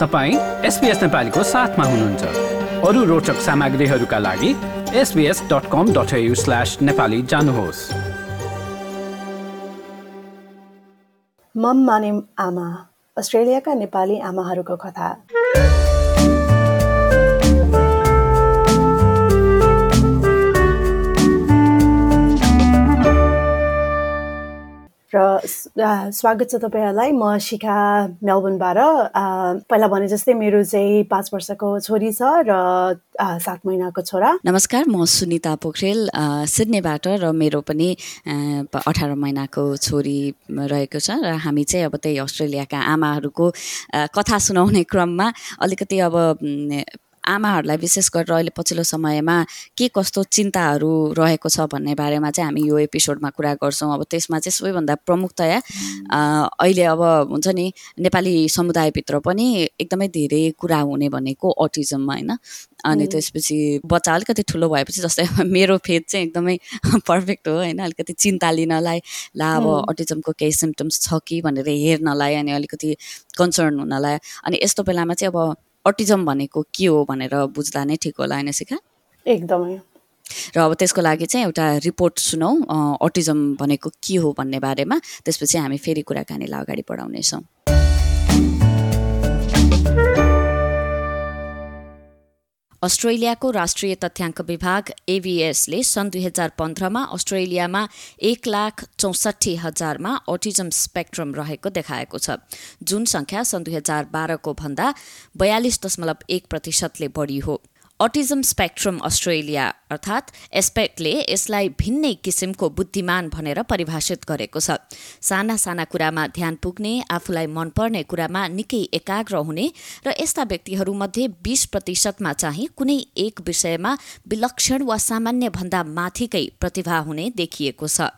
तपाईँ एसपिएस नेपालीको साथमा हुनुहुन्छ। अरू रोचक सामग्रीहरूका लागि SBS dot com dot slash Nepali जानुहोस्। मम माने आमा अस्ट्रेलियाका नेपाली आमाहरूको कथा। र स्वागत छ तपाईँहरूलाई। म शिखा मेलबर्नबाट। पहिला भने जस्तै मेरो चाहिँ पाँच वर्षको छोरी छ र सात महिनाको छोरा। नमस्कार म सुनिता पोखरेल सिडनीबाट र मेरो पनि अठार महिनाको छोरी रहेको छ र हामी चाहिँ अब त्यही अस्ट्रेलियाका आमाहरूको कथा सुनाउने क्रममा अलिकति अब आमाहरूलाई विशेष गरेर अहिले पछिल्लो समयमा के कस्तो चिन्ताहरू रहेको छ भन्ने बारेमा चाहिँ हामी यो एपिसोडमा कुरा गर्छौँ। अब त्यसमा चाहिँ सबैभन्दा प्रमुखतया अहिले अब हुन्छ नि नेपाली समुदायभित्र पनि एकदमै धेरै कुरा हुने भनेको अटिजम होइन। अनि त्यसपछि बच्चा अलिकति ठुलो भएपछि जस्तै मेरो फेज चाहिँ एकदमै पर्फेक्ट हो होइन अलिकति चिन्ता लिनलाई ला अब अटिजमको केही सिम्टम्स छ कि भनेर हेर्नलाई अनि अलिकति कन्सर्न हुनलाई। अनि यस्तो बेलामा चाहिँ अब अटिजम भनेको के हो भनेर बुझ्दा नै ठिक होला होइन सिका एकदमै। र अब त्यसको लागि चाहिँ एउटा रिपोर्ट सुनौ अटिजम भनेको के हो भन्ने बारेमा त्यसपछि हामी फेरि कुराकानीलाई अगाडि बढाउनेछौँ। अस्ट्रेलियाको राष्ट्रिय तथ्याङ्क विभाग एभिएसले सन् दुई हजार पन्ध्रमा अस्ट्रेलियामा एक लाख चौसठी हजारमा अटिजम स्पेक्ट्रम रहेको देखाएको छ। जुन सङ्ख्या सन् दुई हजार बाह्रको भन्दा बयालिस दशमलव एक प्रतिशतले बढी हो। अटिजम स्पेक्ट्रम अस्ट्रेलिया अर्थात् एस्पेक्टले यसलाई भिन्नै किसिमको बुद्धिमान भनेर परिभाषित गरेको छ। साना साना कुरामा ध्यान पुग्ने आफूलाई मनपर्ने कुरामा निकै एकाग्र हुने र यस्ता व्यक्तिहरूमध्ये बीस प्रतिशतमा चाहिँ कुनै एक विषयमा विलक्षण वा सामान्य भन्दा माथिकै प्रतिभा हुने देखिएको छ।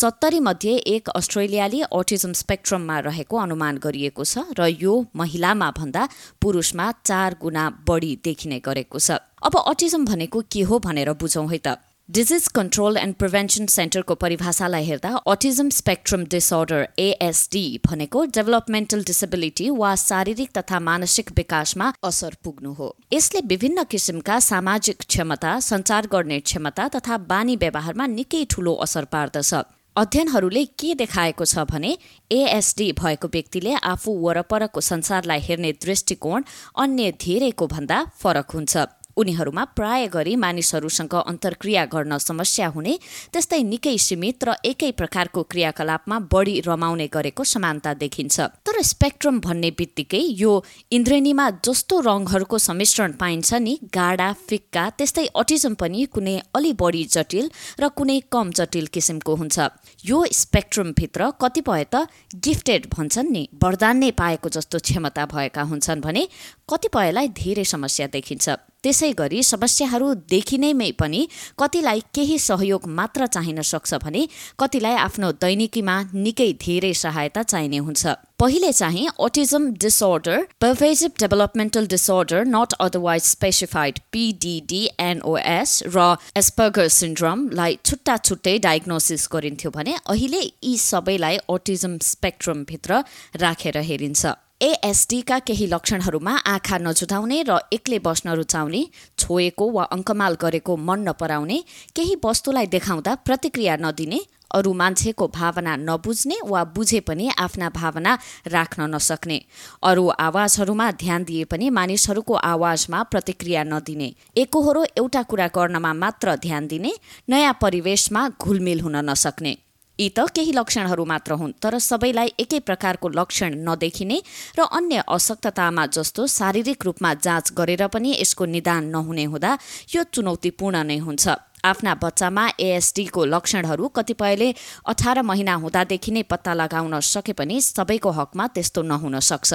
सत्तरी मध्ये एक अस्ट्रेलियाली अटिजम स्पेक्ट्रममा रहेको अनुमान गरिएको छ र यो महिलामा भन्दा पुरुषमा चार गुणा बढी देखिने गरेको छ। अब अटिजम भनेको के हो भनेर बुझौँ है त। डिजिज कन्ट्रोल एन्ड प्रिभेन्सन सेन्टरको परिभाषालाई हेर्दा अटिजम स्पेक्ट्रम डिसअर्डर एएसडी भनेको डेभलपमेन्टल डिसेबिलिटी वा शारीरिक तथा मानसिक विकासमा असर पुग्नु हो। यसले विभिन्न किसिमका सामाजिक क्षमता सञ्चार गर्ने क्षमता तथा बानी व्यवहारमा निकै ठूलो असर पार्दछ। अध्ययनहरूले के देखाएको छ भने एएसडी भएको व्यक्तिले आफू वरपरको संसारलाई हेर्ने दृष्टिकोण अन्य धेरैको भन्दा फरक हुन्छ। उनीहरूमा प्राय गरी मानिसहरूसँग अन्तर्क्रिया गर्न समस्या हुने त्यस्तै निकै सीमित र एकै प्रकारको क्रियाकलापमा बढी रमाउने गरेको समानता देखिन्छ। तर स्पेक्ट्रम भन्ने बित्तिकै यो इन्द्रेणीमा जस्तो रङहरूको सम्मिश्रण पाइन्छ नि गाडा फिक्का त्यस्तै अटिजम पनि कुनै अलि बढी जटिल र कुनै कम जटिल किसिमको हुन्छ। यो स्पेक्ट्रमभित्र कतिपय त गिफ्टेड भन्छन् नि वरदान नै पाएको जस्तो क्षमता भएका हुन्छन् भने कतिपयलाई धेरै समस्या देखिन्छ। त्यसै गरी समस्याहरू देखिनेमै पनि कतिलाई केही सहयोग मात्र चाहिन सक्छ भने कतिलाई आफ्नो दैनिकीमा निकै धेरै सहायता चाहिने हुन्छ। पहिले चाहिँ autism disorder pervasive developmental disorder not otherwise specified PDDNOS र एस्पर्गर सिन्ड्रमलाई छुट्टा छुट्टै डायग्नोसिस गरिन्थ्यो भने अहिले यी सबैलाई अटिजम स्पेक्ट्रमभित्र राखेर हेरिन्छ। एएसडीका केही लक्षणहरूमा आँखा नजुटाउने र एक्लै बस्न रुचाउने छोएको वा अङ्कमाल गरेको मन नपराउने केही वस्तुलाई देखाउँदा प्रतिक्रिया नदिने अरू मान्छेको भावना नबुझ्ने वा बुझे पनि आफ्ना भावना राख्न नसक्ने अरू आवाजहरूमा ध्यान दिए पनि मानिसहरूको आवाजमा प्रतिक्रिया नदिने एकहोरो एउटा कुरा गर्नमा मात्र ध्यान दिने नयाँ परिवेशमा घुलमिल हुन नसक्ने। यी त केही लक्षणहरू मात्र हुन् तर सबैलाई एकै प्रकारको लक्षण नदेखिने र अन्य अशक्ततामा जस्तो शारीरिक रूपमा जाँच गरेर पनि यसको निदान नहुने हुँदा यो चुनौतीपूर्ण नै हुन्छ। आफ्ना बच्चामा एएसडीको लक्षणहरू कतिपयले अठार महिना हुँदादेखि नै पत्ता लगाउन सके पनि सबैको हकमा त्यस्तो नहुन सक्छ।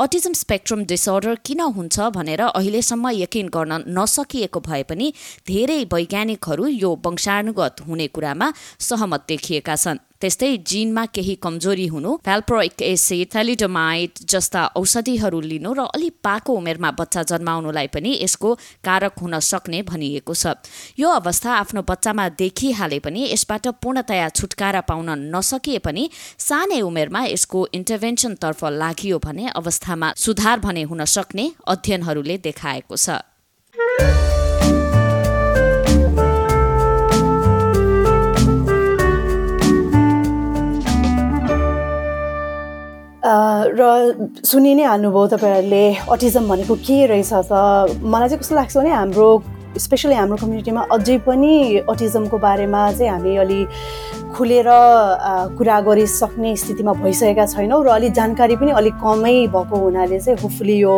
अटिजम स्पेक्ट्रम डिसअर्डर किन हुन्छ भनेर अहिलेसम्म यकिन गर्न नसकिएको भए पनि धेरै वैज्ञानिकहरू यो वंशानुगत हुने कुरामा सहमत देखिएका छन्। त्यस्तै जिनमा केही कमजोरी हुनु भ्याल्प्रोइक एसिड जस्ता औषधिहरू लिनु र अलि पाको उमेरमा बच्चा जन्माउनुलाई पनि यसको कारक हुन सक्ने भनिएको छ। यो अवस्था आफ्नो बच्चामा देखिहाले पनि यसबाट पूर्णतया छुटकारा पाउन नसकिए पनि सानै उमेरमा यसको इन्टरभेन्सनतर्फ लागियो भने अवस्थामा सुधार भने हुन सक्ने अध्ययनहरूले देखाएको छ। र सुनि नै हाल्नुभयो तपाईँहरूले अटिजम भनेको के रहेछ त? मलाई चाहिँ कस्तो लाग्छ भने हाम्रो स्पेसली हाम्रो कम्युनिटीमा अझै पनि अटिजमको बारेमा चाहिँ हामी अलि खुलेर कुरा गरिसक्ने स्थितिमा भइसकेका छैनौँ र अलिक जानकारी पनि अलिक कमै भएको हुनाले चाहिँ होपफुली यो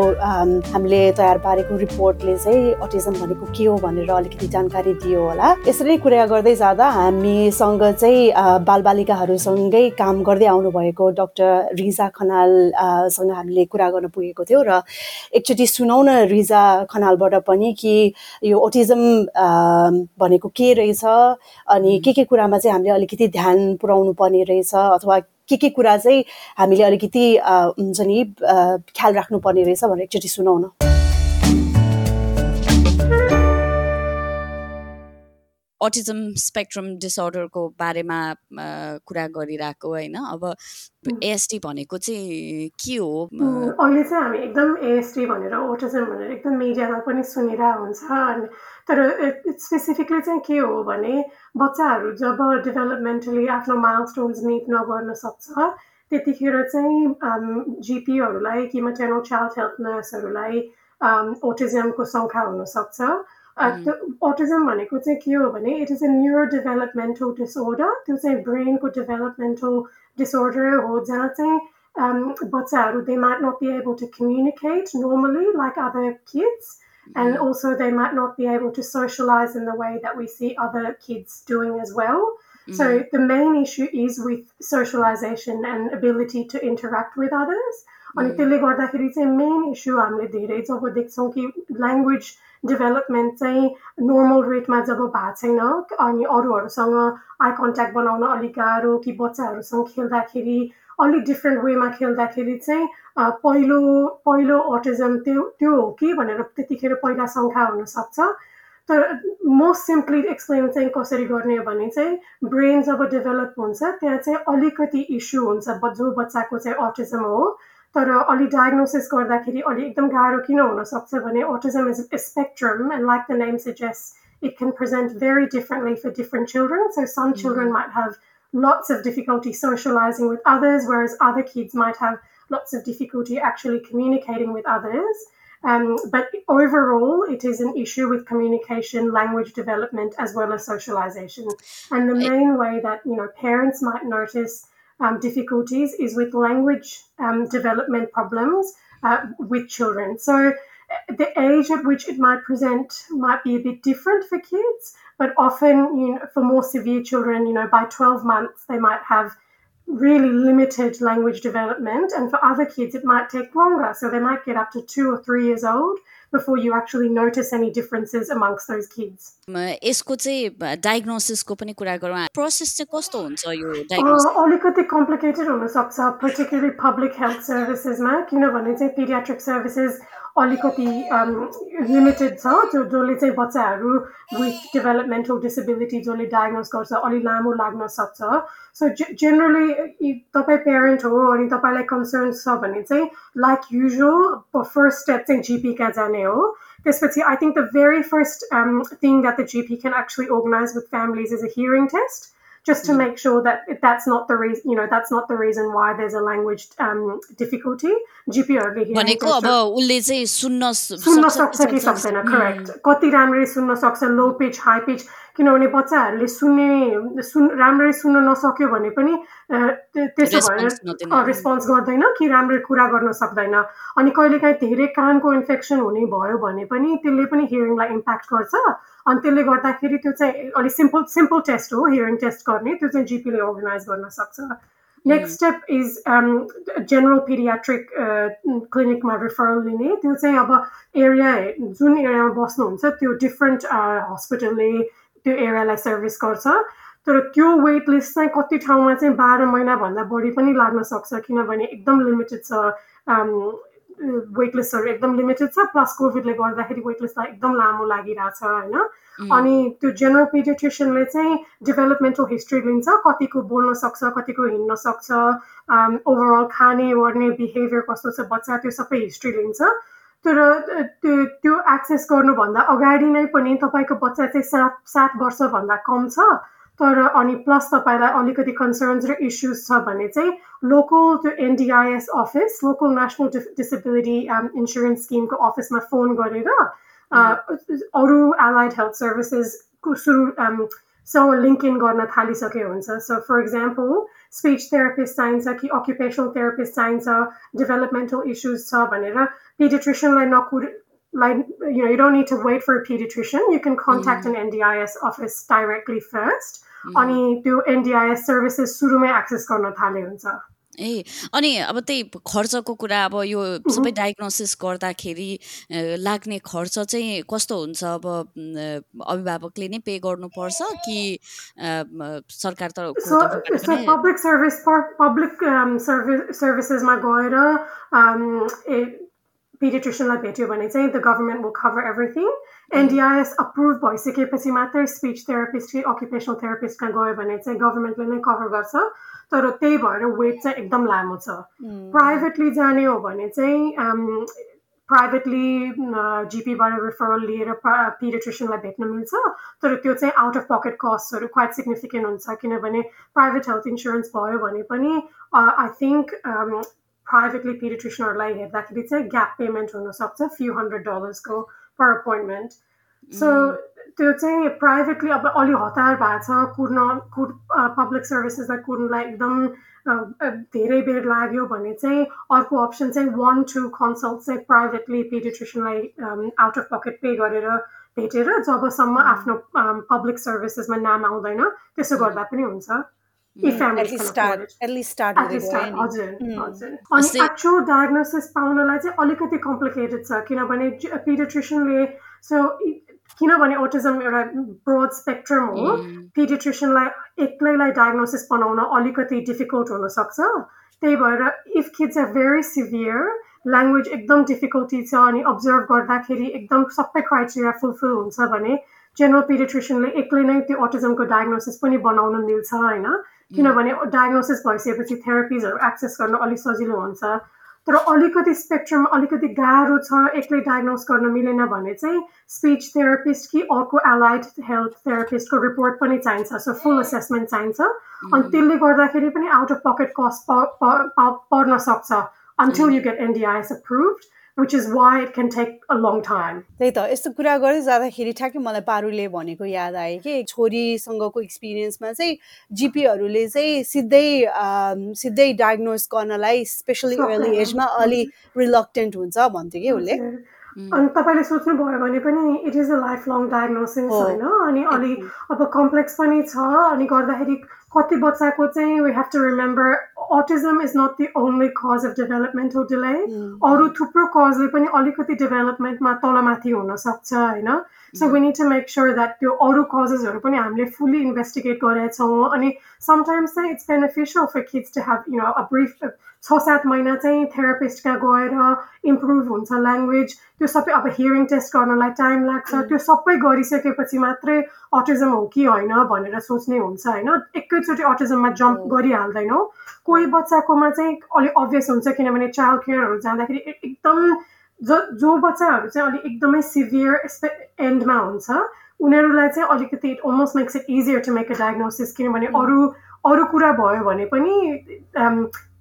हामीले तयार पारेको रिपोर्टले चाहिँ अटिजम भनेको के हो भनेर अलिकति जानकारी दियो होला। यसरी कुरा गर्दै जाँदा हामीसँग चाहिँ बालबालिकाहरूसँगै काम गर्दै आउनुभएको डक्टर रिजा खनालसँग हामीले कुरा गर्न पुगेको थियौँ र एकचोटि सुनौ न रिजा खनालबाट पनि कि यो ओटिजम भनेको के रहेछ अनि के के कुरामा चाहिँ हामीले अलिकति ध्यान पुऱ्याउनु पर्ने रहेछ अथवा के के कुरा चाहिँ हामीले अलिकति हुन्छ नि ख्याल राख्नुपर्ने रहेछ भनेर एकचोटि सुनाउन। अटिजम स्पेक्ट्रम डिसअर्डरको बारेमा कुरा गरिरहेको होइन। अब एएसटी भनेको चाहिँ के हो? अहिले चाहिँ हामी एकदम एएसटी भनेर ओटिजम भनेर एकदम मिडियामा पनि सुनिरहेको हुन्छ। अनि तर स्पेसिफिकली चाहिँ के हो भने बच्चाहरू जब डेभलपमेन्टली आफ्नो माइल स्टोन्स मिट नगर्न सक्छ त्यतिखेर चाहिँ जिपीहरूलाई कि मेटर्नल चाइल्ड हेल्थ नर्सहरूलाई ओटिजमको शङ्का हुनसक्छ अटिजम भनेको चाहिँ के हो भने it is a neuro developmental disorder त्यो चाहिँ ब्रेनको डेभलपमेन्टल डिसअर्डर हो जहाँ चाहिँ बच्चाहरू they might not be able to communicate normally like other kids and mm-hmm. also they might not be able to socialize in the way that we see other kids doing as well. Mm-hmm. So the main issue is with socialization and ability to interact with others. अनि त्यसले गर्दाखेरि चाहिँ main issue हामीले धेरै जब देख्छौँ कि language development चाहिँ normal रेटमा जब भएको छैन अनि अरूहरूसँग आई कन्ट्याक्ट बनाउन अलिक गाह्रो कि बच्चाहरूसँग खेल्दाखेरि अलिक डिफ्रेन्ट वेमा खेल्दाखेरि चाहिँ पहिलो पहिलो अटिजम त्यो त्यो हो कि भनेर त्यतिखेर पहिला शङ्का हुनसक्छ तर मोस्ट सिम्पली एक्सप्लेन चाहिँ कसरी गर्ने भने चाहिँ ब्रेन जब डेभलप हुन्छ त्यहाँ चाहिँ अलिकति इस्यु हुन्छ जो बच्चाको चाहिँ अटिजम हो। तर अलि डायग्नोसिस गर्दाखेरि अलि एकदम गाह्रो किन हुनसक्छ भने autism is spectrum and like the name suggest it can present very differently for different children so some children might have lots of difficulty socializing with others, whereas other kids might have lots of difficulty actually communicating with others. Um, but overall, it is an issue with communication, language development, as well as socialization. And the main way that you know parents might notice um, difficulties is with language um, development problems uh, with children. So the age at which it might present might be a bit different for kids, but often, you know, for more severe children, you know, by 12 months, they might have really limited language development. And for other kids, it might take longer. So they might get up to two or three years old before you actually notice any differences amongst those kids. यसको चाहिँ डायग्नोसिसको पनि कुरा गरौँ process चाहिँ कस्तो हुन्छ यो अलिकति कम्प्लिकेटेड हुनसक्छ पर्टिकुलरली पब्लिक हेल्थ सर्भिसेसमा किनभने चाहिँ पिडियाट्रिक सर्भिसेस अलिकति लिमिटेड छ जो जसले चाहिँ बच्चाहरू विथ डेभलपमेन्टल डिसेबिलिटी जसले डायग्नोज गर्छ अलि लामो लाग्न सक्छ। सो जेनरली तपाईँ प्यारेन्ट हो अनि तपाईँलाई कन्सर्न छ भने चाहिँ लाइक युजुअल फर्स्ट स्टेप चाहिँ जिपी कहाँ जाने हो। त्यसपछि I think the very first thing that the GP can actually organise with families is a hearing test just to mm. make sure that that's not the reason, you know, that's not the reason why there's a language um, difficulty. GPहरूले भनेको अब उसले चाहिँ सुन्न सुन्न सक्छ कि सक्दैन correct कति राम्ररी सुन्न सक्छ लो पिच हाई पिच किनभने बच्चाहरूले सुन्ने सुन राम्ररी सुन्न नसक्यो भने पनि त्यसो भएर रेस्पोन्स गर्दैन कि राम्ररी कुरा गर्न सक्दैन। अनि कहिलेकाहीँ धेरै कानको इन्फेक्सन हुने भयो भने पनि त्यसले पनि हियरिङलाई इम्प्याक्ट गर्छ। अनि त्यसले गर्दाखेरि त्यो चाहिँ अलिक सिम्पल सिम्पल टेस्ट हो हियरिङ टेस्ट गर्ने त्यो चाहिँ जिपीले अर्गनाइज गर्न सक्छ। Next step is general paediatric क्लिनिकमा referral लिने। त्यो चाहिँ अब एरिया जुन एरियामा बस्नुहुन्छ त्यो डिफ्रेन्ट हस्पिटलले त्यो एरियालाई सर्भिस गर्छ। तर त्यो वेट लिस्ट चाहिँ कति ठाउँमा चाहिँ बाह्र महिनाभन्दा बढी पनि लाग्न सक्छ किनभने एकदम लिमिटेड छ वेट लिस्टहरू एकदम लिमिटेड छ प्लस कोभिडले गर्दाखेरि वेट लिस्टलाई एकदम लामो लागिरहेछ होइन? अनि त्यो जेनरल पिडिट्रिसियनले चाहिँ डेभलपमेन्टल हिस्ट्री लिन्छ कतिको बोल्न सक्छ कतिको हिँड्न सक्छ ओभरअल खाने ओर्ने बिहेभियर कस्तो छ बच्चा त्यो सबै हिस्ट्री लिन्छ। तर त्यो त्यो एक्सेस गर्नुभन्दा अगाडि नै पनि तपाईँको बच्चा चाहिँ सात सात वर्षभन्दा कम छ। तर अनि प्लस तपाईँलाई अलिकति कन्सर्न्स र इस्युज छ भने चाहिँ लोकल त्यो NDIS office local national disability insurance स्किमको अफिसमा फोन गरेर अरू एलाइड हेल्थ सर्भिसेसको सुरु सँग लिङ्क इन गर्न थालिसके हुन्छ so for example speech therapist चाहिन्छ कि अक्युपेसनल थेरापिस्ट चाहिन्छ डेभलपमेन्टल इस्युज छ भनेर पिडिट्रिसियनलाई Nakur like you know you don't need to wait for a pediatrician. You can contact an ndis office directly first. अनि त्यो एनडिआइएस सर्भिसेस सुरुमै एक्सेस गर्न थाले हुन्छ ए अनि अब त्यही खर्चको कुरा अब यो सबै डायग्नोसिस गर्दाखेरि लाग्ने खर्च चाहिँ कस्तो हुन्छ? अब अभिभावकले नै पे गर्नुपर्छ कि सरकार त पब्लिक सर्भिस पब्लिक सर्भिसेसमा गएर पिडिट्रिसियनलाई भेट्यो भने चाहिँ the government will cover everything NDIS approve भइसकेपछि मात्रै स्पिच थेरापिस्ट कि अकुपेसनल थेरापिस्टमा गयो भने चाहिँ गभर्मेन्टले नै कभर गर्छ तर त्यही भएर वेट चाहिँ एकदम लामो छ। प्राइभेटली जाने हो भने चाहिँ प्राइभेटली जिपीबाट रिफरल लिएर पिडिट्रिसियनलाई भेट्न मिल्छ। तर त्यो चाहिँ आउट अफ पकेट कस्टहरू क्वाइट सिग्निफिकेन्ट हुन्छ। किनभने प्राइभेट हेल्थ इन्सुरेन्स भयो भने पनि आई थिङ्क प्राइभेटली पिडिट्रिसियनहरूलाई हेर्दाखेरि चाहिँ ग्याप पेमेन्ट हुनसक्छ फ्यु हन्ड्रेड डलर्सको पर अपोइन्टमेन्ट सो त्यो चाहिँ प्राइभेटली अब अलि हतार भएको छ कुर्न कुर पब्लिक सर्भिसेसलाई कुर्नलाई एकदम धेरै बेर लाग्यो भने चाहिँ अर्को अप्सन चाहिँ वान टू कन्सल्ट चाहिँ प्राइभेटली पिडिट्रिसनलाई आउट अफ पकेट पे गरेर भेटेर जबसम्म आफ्नो पब्लिक सर्भिसेसमा नाम आउँदैन त्यसो गर्दा पनि हुन्छ अनि एक्चुअल डायग्नोसिस पाउनलाई चाहिँ अलिकति कम्प्लिकेटेड छ किनभने पिडिट्रिसनले सो किनभने ओटिजम एउटा ब्रोड स्पेक्ट्रम हो पिडिट्रिसनलाई एक्लैलाई डायग्नोसिस बनाउन अलिकति डिफिकल्ट हुनसक्छ त्यही भएर if kids are very severe language एकदम डिफिकल्टी छ अनि अब्जर्भ गर्दाखेरि एकदम सबै क्राइटेरिया फुलफिल हुन्छ भने जेनरल पिडिट्रिसनले एक्लै नै त्यो अटिजमको डायग्नोसिस पनि बनाउन मिल्छ होइन किनभने डायग्नोसिस भइसकेपछि थेरापिजहरू एक्सेस गर्न अलिक सजिलो हुन्छ। तर अलिकति स्पेक्ट्रम अलिकति गाह्रो छ एक्लै डायग्नोस गर्न मिलेन भने चाहिँ स्पिच थेरापिस्ट कि अर्को एलाइड हेल्थ थेरापिस्टको रिपोर्ट पनि चाहिन्छ सो फुल असेसमेन्ट चाहिन्छ। अनि त्यसले गर्दाखेरि पनि आउट अफ पकेट कस्ट पर्न सक्छ। until you get NDIS approved. Which is why it can take a long time. त्यही त यस्तो कुरा गर्दै जाँदाखेरि ठ्याक्कै मलाई पारुले भनेको याद आयो कि छोरीसँगको एक्सपिरियन्समा चाहिँ जिपीहरूले चाहिँ सिधै सिधै डायग्नोज गर्नलाई स्पेसली अर्ली एजमा अलि रिलक्टेन्ट हुन्छ भन्थ्यो कि उसले। अनि तपाईँले सोच्नुभयो भने पनि it is a life long diagnosis होइन? अनि अलि अब कम्प्लेक्स पनि छ अनि गर्दाखेरि कति बच्चाको चाहिँ we have to remember autism is not the only cause of developmental delay अरू थुप्रो कजले पनि अलिकति डेभलपमेन्टमा तलमाथि हुनसक्छ होइन? So we need to make sure that त्यो अरू कजेसहरू पनि हामीले फुल्ली इन्भेस्टिगेट गरेका छौँ। अनि समटाइम्स चाहिँ it's beneficial for kids to have you know a brief छ सात महिना चाहिँ थेरापिस्ट कहाँ गएर इम्प्रुभ हुन्छ ल्याङ्ग्वेज त्यो सबै अब हियरिङ टेस्ट गर्नलाई टाइम लाग्छ त्यो सबै गरिसकेपछि मात्रै अटिजम हो कि होइन भनेर सोच्ने हुन्छ होइन एकैचोटि अटिजममा जम्प गरिहाल्दैनौँ कोही बच्चाकोमा चाहिँ अलिक अभियस हुन्छ किनभने चाइल्ड केयरहरू जाँदाखेरि एकदम जो जो बच्चाहरू चाहिँ अलिक एकदमै सिभियर एन्डमा हुन्छ उनीहरूलाई चाहिँ अलिकति it almost makes it easier to make a diagnosis किनभने अरू अरू कुरा भयो भने पनि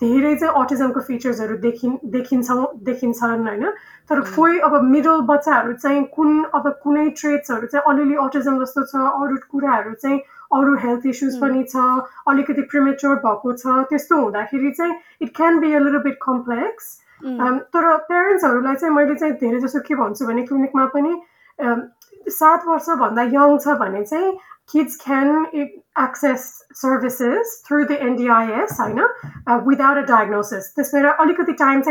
धेरै चाहिँ अटिजमको फिचर्सहरू देखि देखिन्छौँ देखिन्छन् होइन? तर कोही अब मिडल बच्चाहरू चाहिँ कुन अब कुनै ट्रेड्सहरू चाहिँ अलिअलि अटिजम जस्तो छ अरू कुराहरू चाहिँ अरू हेल्थ इस्युज पनि छ अलिकति प्रिमेच्योर भएको छ त्यस्तो हुँदाखेरि चाहिँ it can be a little bit complex तर प्यारेन्ट्सहरूलाई चाहिँ मैले चाहिँ धेरै जसो के भन्छु भने क्लिनिकमा पनि सात वर्षभन्दा यङ छ भने चाहिँ kids can access services through the NDIS, I know, uh, without a diagnosis. This matter, alikati time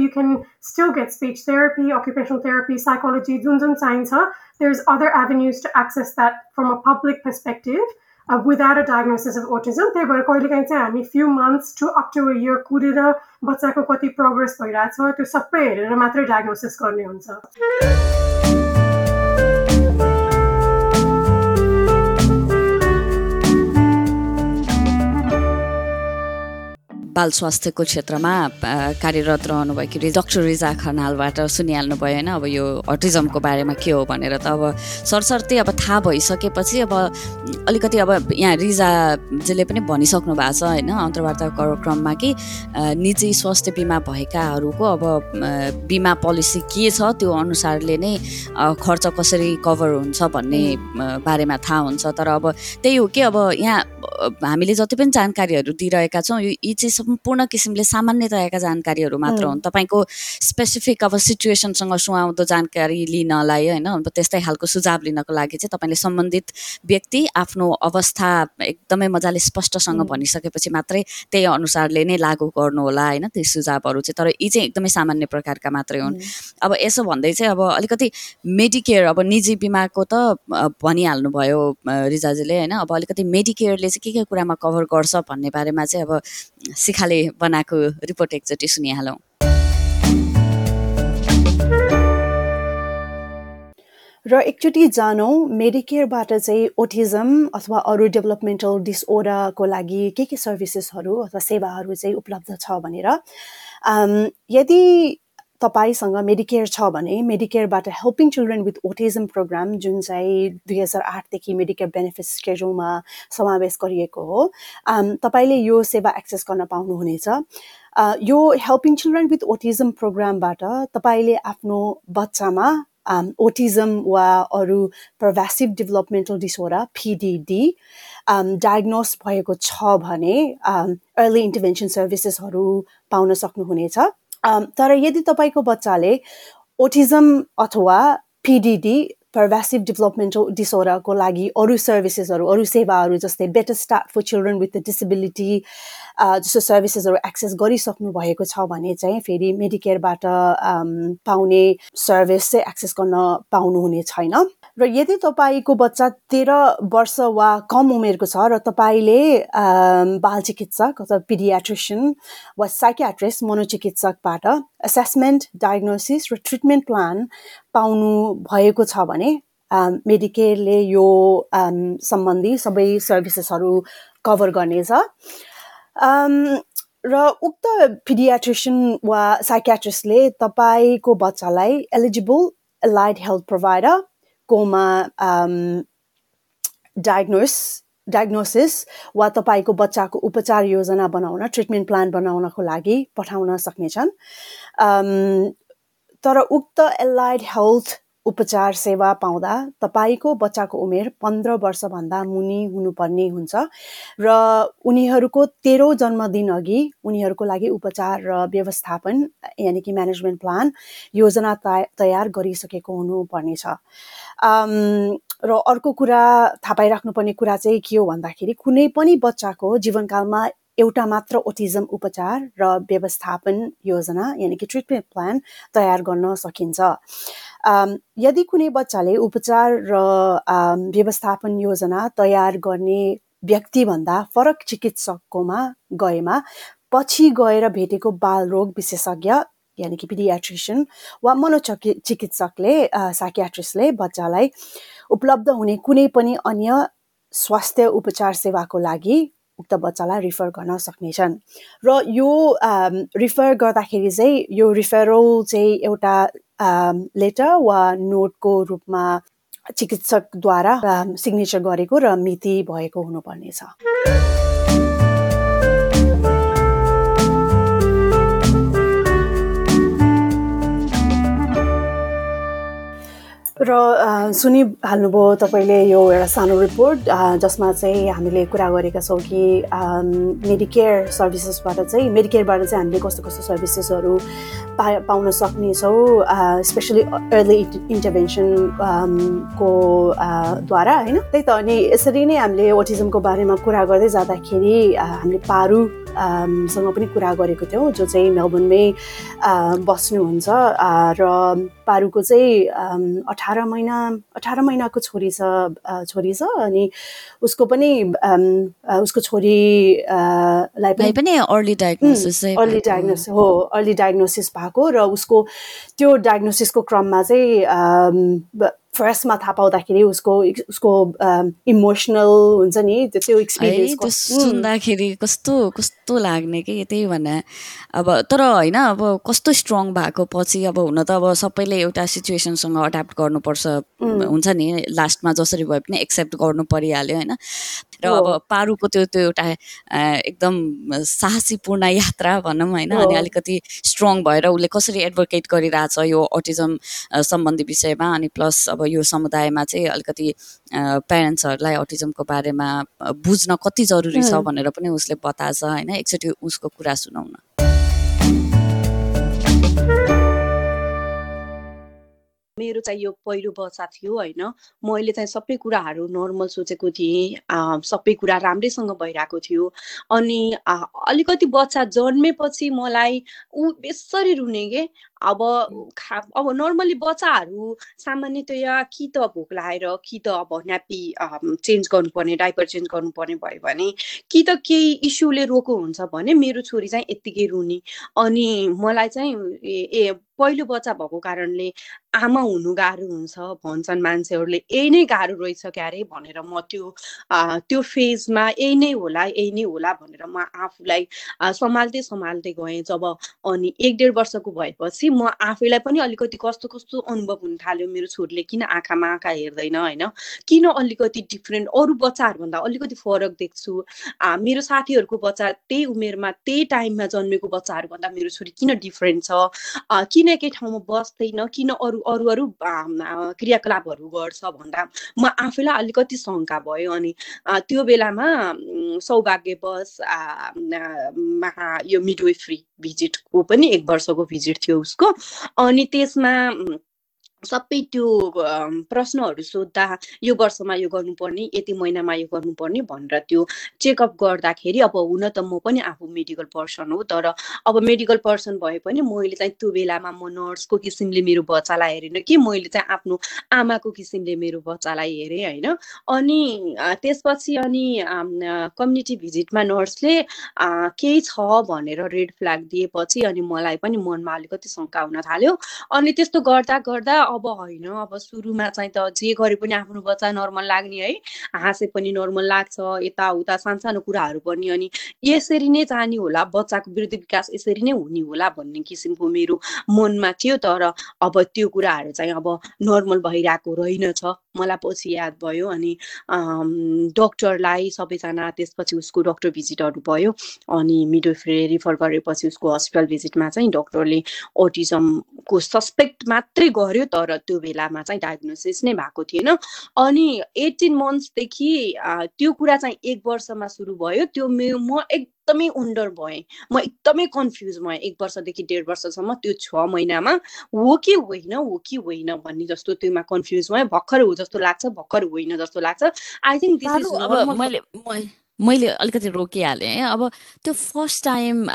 you can still get speech therapy, occupational therapy, psychology, science. There's other avenues to access that from a public perspective. Without a diagnosis of autism त्यही भएर कहिलेकाहीँ चाहिँ हामी few months to up to a year कुरेर बच्चाको कति progress भइरहेछ त्यो सबै हेरेर मात्रै डायग्नोसिस गर्ने हुन्छ बाल स्वास्थ्यको क्षेत्रमा कार्यरत रहनुभएकी डक्टर रिजा खनालबाट सुनिहाल्नु भयो होइन अब यो अटिजमको बारेमा के हो भनेर त अब सरसर्ती अब थाहा भइसकेपछि अब अलिकति अब यहाँ रिजाजीले पनि भनिसक्नु भएको छ होइन अन्तर्वार्ता क्रममा कि निजी स्वास्थ्य बिमा भएकाहरूको अब बिमा पोलिसी के छ त्यो अनुसारले नै खर्च कसरी कभर हुन्छ भन्ने बारेमा थाहा हुन्छ। तर अब त्यही हो कि अब यहाँ हामीले जति पनि जानकारीहरू दिइरहेका छौँ यो यी चाहिँ सम्पूर्ण किसिमले सामान्यतयाका जानकारीहरू मात्र हुन्। तपाईँको स्पेसिफिक अब सिचुएसनसँग सुहाउँदो जानकारी लिनलाई होइन त्यस्तै खालको सुझाव लिनको लागि चाहिँ तपाईँले सम्बन्धित व्यक्ति आफ्नो अवस्था एकदमै मजाले स्पष्टसँग भनिसकेपछि मात्रै त्यही अनुसारले नै लागू गर्नु होला होइन त्यो सुझावहरू चाहिँ। तर यी चाहिँ एकदमै सामान्य प्रकारका मात्रै हुन्। अब यसो भन्दै चाहिँ अब अलिकति मेडिकेयर अब निजी बिमाको त भनिहाल्नु भयो रिजाजीले होइन। अब अलिकति मेडिकेयरले चाहिँ के के कुरामा कभर गर्छ भन्ने बारेमा चाहिँ अब शिखाले बनाएको रिपोर्ट एकचोटि सुनिहालौँ। र एकचोटि जानौँ मेडिकेयरबाट चाहिँ ओटिजम अथवा अरू डेभलपमेन्टल डिसओर्डरको लागि के के सर्भिसेसहरू अथवा सेवाहरू चाहिँ उपलब्ध छ भनेर। यदि तपाईँसँग मेडिकेयर छ भने मेडिकेयरबाट helping children with autism program जुन चाहिँ दुई हजार आठदेखि मेडिकेयर बेनिफिट स्केड्युलमा समावेश गरिएको हो तपाईँले यो सेवा एक्सेस गर्न पाउनुहुनेछ। यो हेल्पिङ चिल्ड्रेन विथ ओटिजम प्रोग्रामबाट तपाईँले आफ्नो बच्चामा ओटिजम वा अरू प्रभासिभ डेभलपमेन्टल डिसओर्डर पिडिडी डायग्नोस भएको छ भने अर्ली इन्टरभेन्सन सर्भिसेसहरू पाउन सक्नुहुनेछ। तर यदि तपाईँको बच्चाले ओटिजम अथवा पिडिडी पर्भेसिभ डेभलपमेन्टल डिसओर्डरको लागि अरू सर्भिसेसहरू अरू सेवाहरू जस्तै better start for children with disability जस्तो सर्भिसेसहरू एक्सेस गरिसक्नु भएको छ भने चाहिँ फेरि मेडिकेयरबाट पाउने सर्भिस चाहिँ एक्सेस गर्न पाउनुहुने छैन। र यदि तपाईँको बच्चा तेह्र वर्ष वा कम उमेरको छ र तपाईँले बाल चिकित्सक अथवा पिडियाट्रिसियन वा साइकियाट्रिस्ट मनोचिकित्सकबाट एसेसमेन्ट डायग्नोसिस र ट्रिटमेन्ट प्लान पाउनु भएको छ भने मेडिकेयरले यो सम्बन्धी सबै सर्भिसेसहरू कभर गर्नेछ। र उक्त पिडियाट्रिसियन वा साइकियाट्रिस्टले तपाईँको बच्चालाई एलिजिबल एलाइड हेल्थ प्रोभाइडर कोमा डायग्नोस डायग्नोसिस वा तपाईँको बच्चाको उपचार योजना बनाउन ट्रिटमेन्ट प्लान बनाउनको लागि पठाउन सक्नेछन्। तर उक्त एलाइड हेल्थ उपचार सेवा पाउँदा तपाईँको बच्चाको उमेर पन्ध्र वर्षभन्दा मुनि हुनुपर्ने हुन्छ र उनीहरूको तेह्रौँ जन्मदिन अघि उनीहरूको लागि उपचार र व्यवस्थापन यानि कि म्यानेजमेन्ट प्लान योजना तयार गरिसकेको हुनुपर्नेछ। र अर्को कुरा थाहा पाइराख्नुपर्ने कुरा चाहिँ के हो भन्दाखेरि कुनै पनि बच्चाको जीवनकालमा एउटा मात्र ओटिजम उपचार र व्यवस्थापन योजना यानि कि ट्रिटमेन्ट प्लान तयार गर्न सकिन्छ। यदि कुनै बच्चाले उपचार र व्यवस्थापन योजना तयार गर्ने व्यक्तिभन्दा फरक चिकित्सककोमा गएमा पछि गएर भेटेको बाल रोग विशेषज्ञ यानि कि पिडियाट्रिसियन वा मनोचकि चिकित्सकले साइकियाट्रिस्टले बच्चालाई उपलब्ध हुने कुनै पनि अन्य स्वास्थ्य उपचार सेवाको लागि उक्त बच्चालाई रिफर गर्न सक्नेछन्। र यो रिफर गर्दाखेरि चाहिँ यो रिफरल चाहिँ एउटा लेटर वा नोटको रूपमा चिकित्सकद्वारा सिग्नेचर गरेको र मिति भएको हुनुपर्नेछ। र सुनिहाल्नुभयो तपाईँले यो एउटा सानो रिपोर्ट जसमा चाहिँ हामीले कुरा गरेका छौँ कि मेडिकेयर सर्भिसेसबाट चाहिँ मेडिकेयरबाट चाहिँ हामीले कस्तो कस्तो सर्भिसेसहरू पा पाउन सक्नेछौँ स्पेसली अर्ली इन्टरभेन्सन को द्वारा होइन? त्यही त अनि यसरी नै हामीले ओटिजमको बारेमा कुरा गर्दै जाँदाखेरि हामीले पारु। सँग पनि कुरा गरेको थियौँ जो चाहिँ मेलबर्नमै बस्नुहुन्छ र पारुको चाहिँ अठार महिना अठार महिनाको छोरी छ छोरी छ अनि उसको पनि उसको छोरीलाई पनि अर्ली डायग्नोसिस अर्ली डायग्नोसिस हो। अर्ली डायग्नोसिस भएको र उसको त्यो डायग्नोसिसको क्रममा चाहिँ फर्स्टमा थाहा पाउँदाखेरि उसको उसको इमोसनल हुन्छ नि त्यो एक्सपिरियन्स सुन्दाखेरि कस्तो कस्तो लाग्ने कि त्यही भने अब तर होइन अब कस्तो स्ट्रङ भएको पछि अब हुन त अब सबैले एउटा सिचुएसनसँग अड्याप्ट गर्नुपर्छ हुन्छ नि लास्टमा जसरी भए पनि एक्सेप्ट गर्नु परिहाल्यो होइन। र अब पारुको त्यो त्यो एउटा एकदम साहसीपूर्ण यात्रा भनौँ होइन अनि अलिकति स्ट्रङ भएर उसले कसरी एडभोकेट गरिरहेछ यो अटिजम सम्बन्धी विषयमा अनि प्लस अब यो समुदायमा चाहिँ अलिकति प्यारेन्ट्सहरूलाई अटिजमको बारेमा बुझ्न कति जरुरी छ भनेर पनि उसले बताएछ होइन एकचोटि उसको कुरा सुनाउन। मेरो चाहिँ यो पहिलो बच्चा थियो होइन। मैले चाहिँ सबै कुराहरू नर्मल सोचेको थिएँ सबै कुरा राम्रैसँग भइरहेको थियो। अनि अलिकति बच्चा जन्मेपछि मलाई ऊ बेसरी रुने के अब खा अब नर्मली बच्चाहरू सामान्यतया कि त भोक लगाएर कि त अब न्यापी चेन्ज गर्नुपर्ने डाइपर चेन्ज गर्नुपर्ने भयो भने कि त केही इस्युले रोको हुन्छ भने मेरो छोरी चाहिँ यत्तिकै रुने। अनि मलाई चाहिँ ए पहिलो बच्चा भएको कारणले आमा हुनु गाह्रो हुन्छ भन्छन् मान्छेहरूले यही नै गाह्रो रहेछ क्यारे भनेर म त्यो त्यो फेजमा यही नै होला यही नै होला भनेर म आफूलाई सम्हाल्दै सम्हाल्दै गएँ जब अनि एक डेढ वर्षको भएपछि म आफैलाई पनि अलिकति कस्तो कस्तो अनुभव हुन थाल्यो मेरो छोरीले किन आँखामा आँखा हेर्दैन होइन? किन अलिकति डिफ्रेन्ट अरू बच्चाहरूभन्दा अलिकति फरक देख्छु? मेरो साथीहरूको बच्चा त्यही उमेरमा त्यही टाइममा जन्मेको बच्चाहरूभन्दा मेरो छोरी किन डिफ्रेन्ट छ? किन एकै ठाउँमा बस्दैन? किन अरू अरू अरू क्रियाकलापहरू गर्छ भन्दा म आफैलाई अलिकति शङ्का भयो। अनि त्यो बेलामा सौभाग्यवश यो मिडवेफ्री भिजिटको पनि एक वर्षको भिजिट थियो उसको अनि त्यसमा सबै त्यो प्रश्नहरू सोद्धा यो वर्षमा यो गर्नुपर्ने यति महिनामा यो गर्नुपर्ने भनेर त्यो चेकअप गर्दाखेरि अब हुन त म पनि आफू मेडिकल पर्सन हो तर अब मेडिकल पर्सन भए पनि मैले चाहिँ त्यो बेलामा म नर्सको किसिमले मेरो बच्चालाई हेरेन कि मैले चाहिँ आफ्नो आमाको किसिमले मेरो बच्चालाई हेरेँ होइन। अनि त्यसपछि अनि कम्युनिटी भिजिटमा नर्सले केही छ भनेर रेड फ्ल्याग दिएपछि अनि मलाई पनि मनमा अलिकति शङ्का हुन थाल्यो। अनि त्यस्तो गर्दा गर्दा अब होइन अब सुरुमा चाहिँ त जे गरे पनि आफ्नो बच्चा नर्मल लाग्ने है। हाँसे पनि नर्मल लाग्छ यताउता सानसानो कुराहरू पनि अनि यसरी नै जाने होला बच्चाको वृद्धि विकास यसरी नै हुने होला भन्ने किसिमको मेरो मनमा थियो तर अब त्यो कुराहरू चाहिँ अब नर्मल भइरहेको रहेनछ। मलाई पछि याद भयो अनि डक्टरलाई सबैजना त्यसपछि उसको डक्टर भिजिटहरू भयो अनि मिडोफ्रे रिफर गरेपछि उसको हस्पिटल भिजिटमा चाहिँ डक्टरले ओटिजमको सस्पेक्ट मात्रै गर्यो तर त्यो बेलामा चाहिँ डायग्नोसिस नै भएको थिएन। अनि एटिन मन्थ्सदेखि त्यो कुरा चाहिँ एक वर्षमा सुरु भयो। त्यो म एकदमै अन्डर भएँ। म एकदमै कन्फ्युज भएँ एक वर्षदेखि डेढ वर्षसम्म त्यो छ महिनामा। हो कि होइन हो कि होइन भन्ने जस्तो त्योमा कन्फ्युज भएँ। भर्खर हो जस्तो लाग्छ भर्खर होइन जस्तो लाग्छ। आई थिङ्क दिस इज अब मैले मैले अलिकति रोकिहालेँ है। अब त्यो फर्स्ट टाइम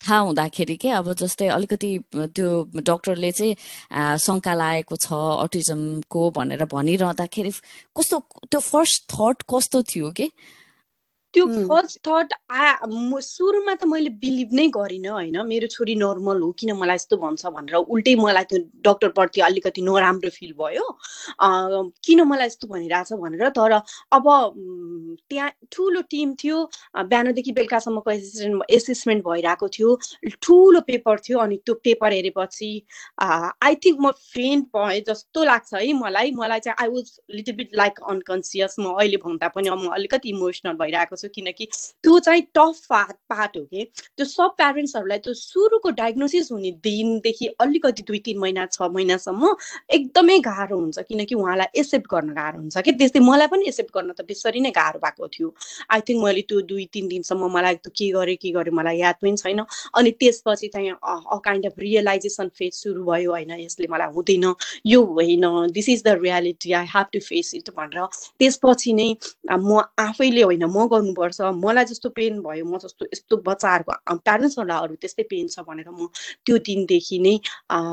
थाहा हुँदाखेरि के अब जस्तै अलिकति त्यो डक्टरले चाहिँ शङ्का लागेको छ अटिजमको भनेर भनिरहँदाखेरि कस्तो त्यो फर्स्ट थट कस्तो थियो कि? त्यो फर्स्ट थट आ सुरुमा त मैले बिलिभ नै गरिनँ होइन? मेरो छोरी नर्मल हो किन मलाई यस्तो भन्छ भनेर उल्टै मलाई त्यो डक्टरप्रति अलिकति नराम्रो फिल भयो। किन मलाई यस्तो भनिरहेछ भनेर तर अब त्यहाँ ठुलो टिम थियो बिहानदेखि बेलुकासम्मको एसिस्टेन्ट एसेसमेन्ट भइरहेको थियो ठुलो पेपर थियो अनि त्यो पेपर हेरेपछि आई थिङ्क म फेन्ट भएँ जस्तो लाग्छ है मलाई। मलाई चाहिँ I was little bit like unconscious म अहिले भन्दा पनि म अलिकति इमोसनल भइरहेको छु किनकि त्यो चाहिँ टफ पार्ट हो कि त्यो सब प्यारेन्ट्सहरूलाई त्यो सुरुको डायग्नोसिस हुने दिनदेखि अलिकति दुई तिन महिना छ महिनासम्म एकदमै गाह्रो हुन्छ किनकि उहाँलाई एक्सेप्ट गर्न गाह्रो हुन्छ कि त्यस्तै मलाई पनि एक्सेप्ट गर्न त बेसरी नै गाह्रो भएको थियो। आई थिङ्क मैले त्यो दुई तिन दिनसम्म मलाई त्यो के गरेँ के गरेँ मलाई याद पनि छैन। अनि त्यसपछि चाहिँ a kind of realisation phase सुरु भयो होइन? यसले मलाई हुँदैन यो होइन this is the reality I have to face it भनेर। त्यसपछि नै म आफैले होइन म गर्नु गर्नुपर्छ। मलाई जस्तो पेन भयो म जस्तो यस्तो बच्चाहरूको प्यारेन्ट्सहरूलाई अरू त्यस्तै पेन छ भनेर म त्यो दिनदेखि नै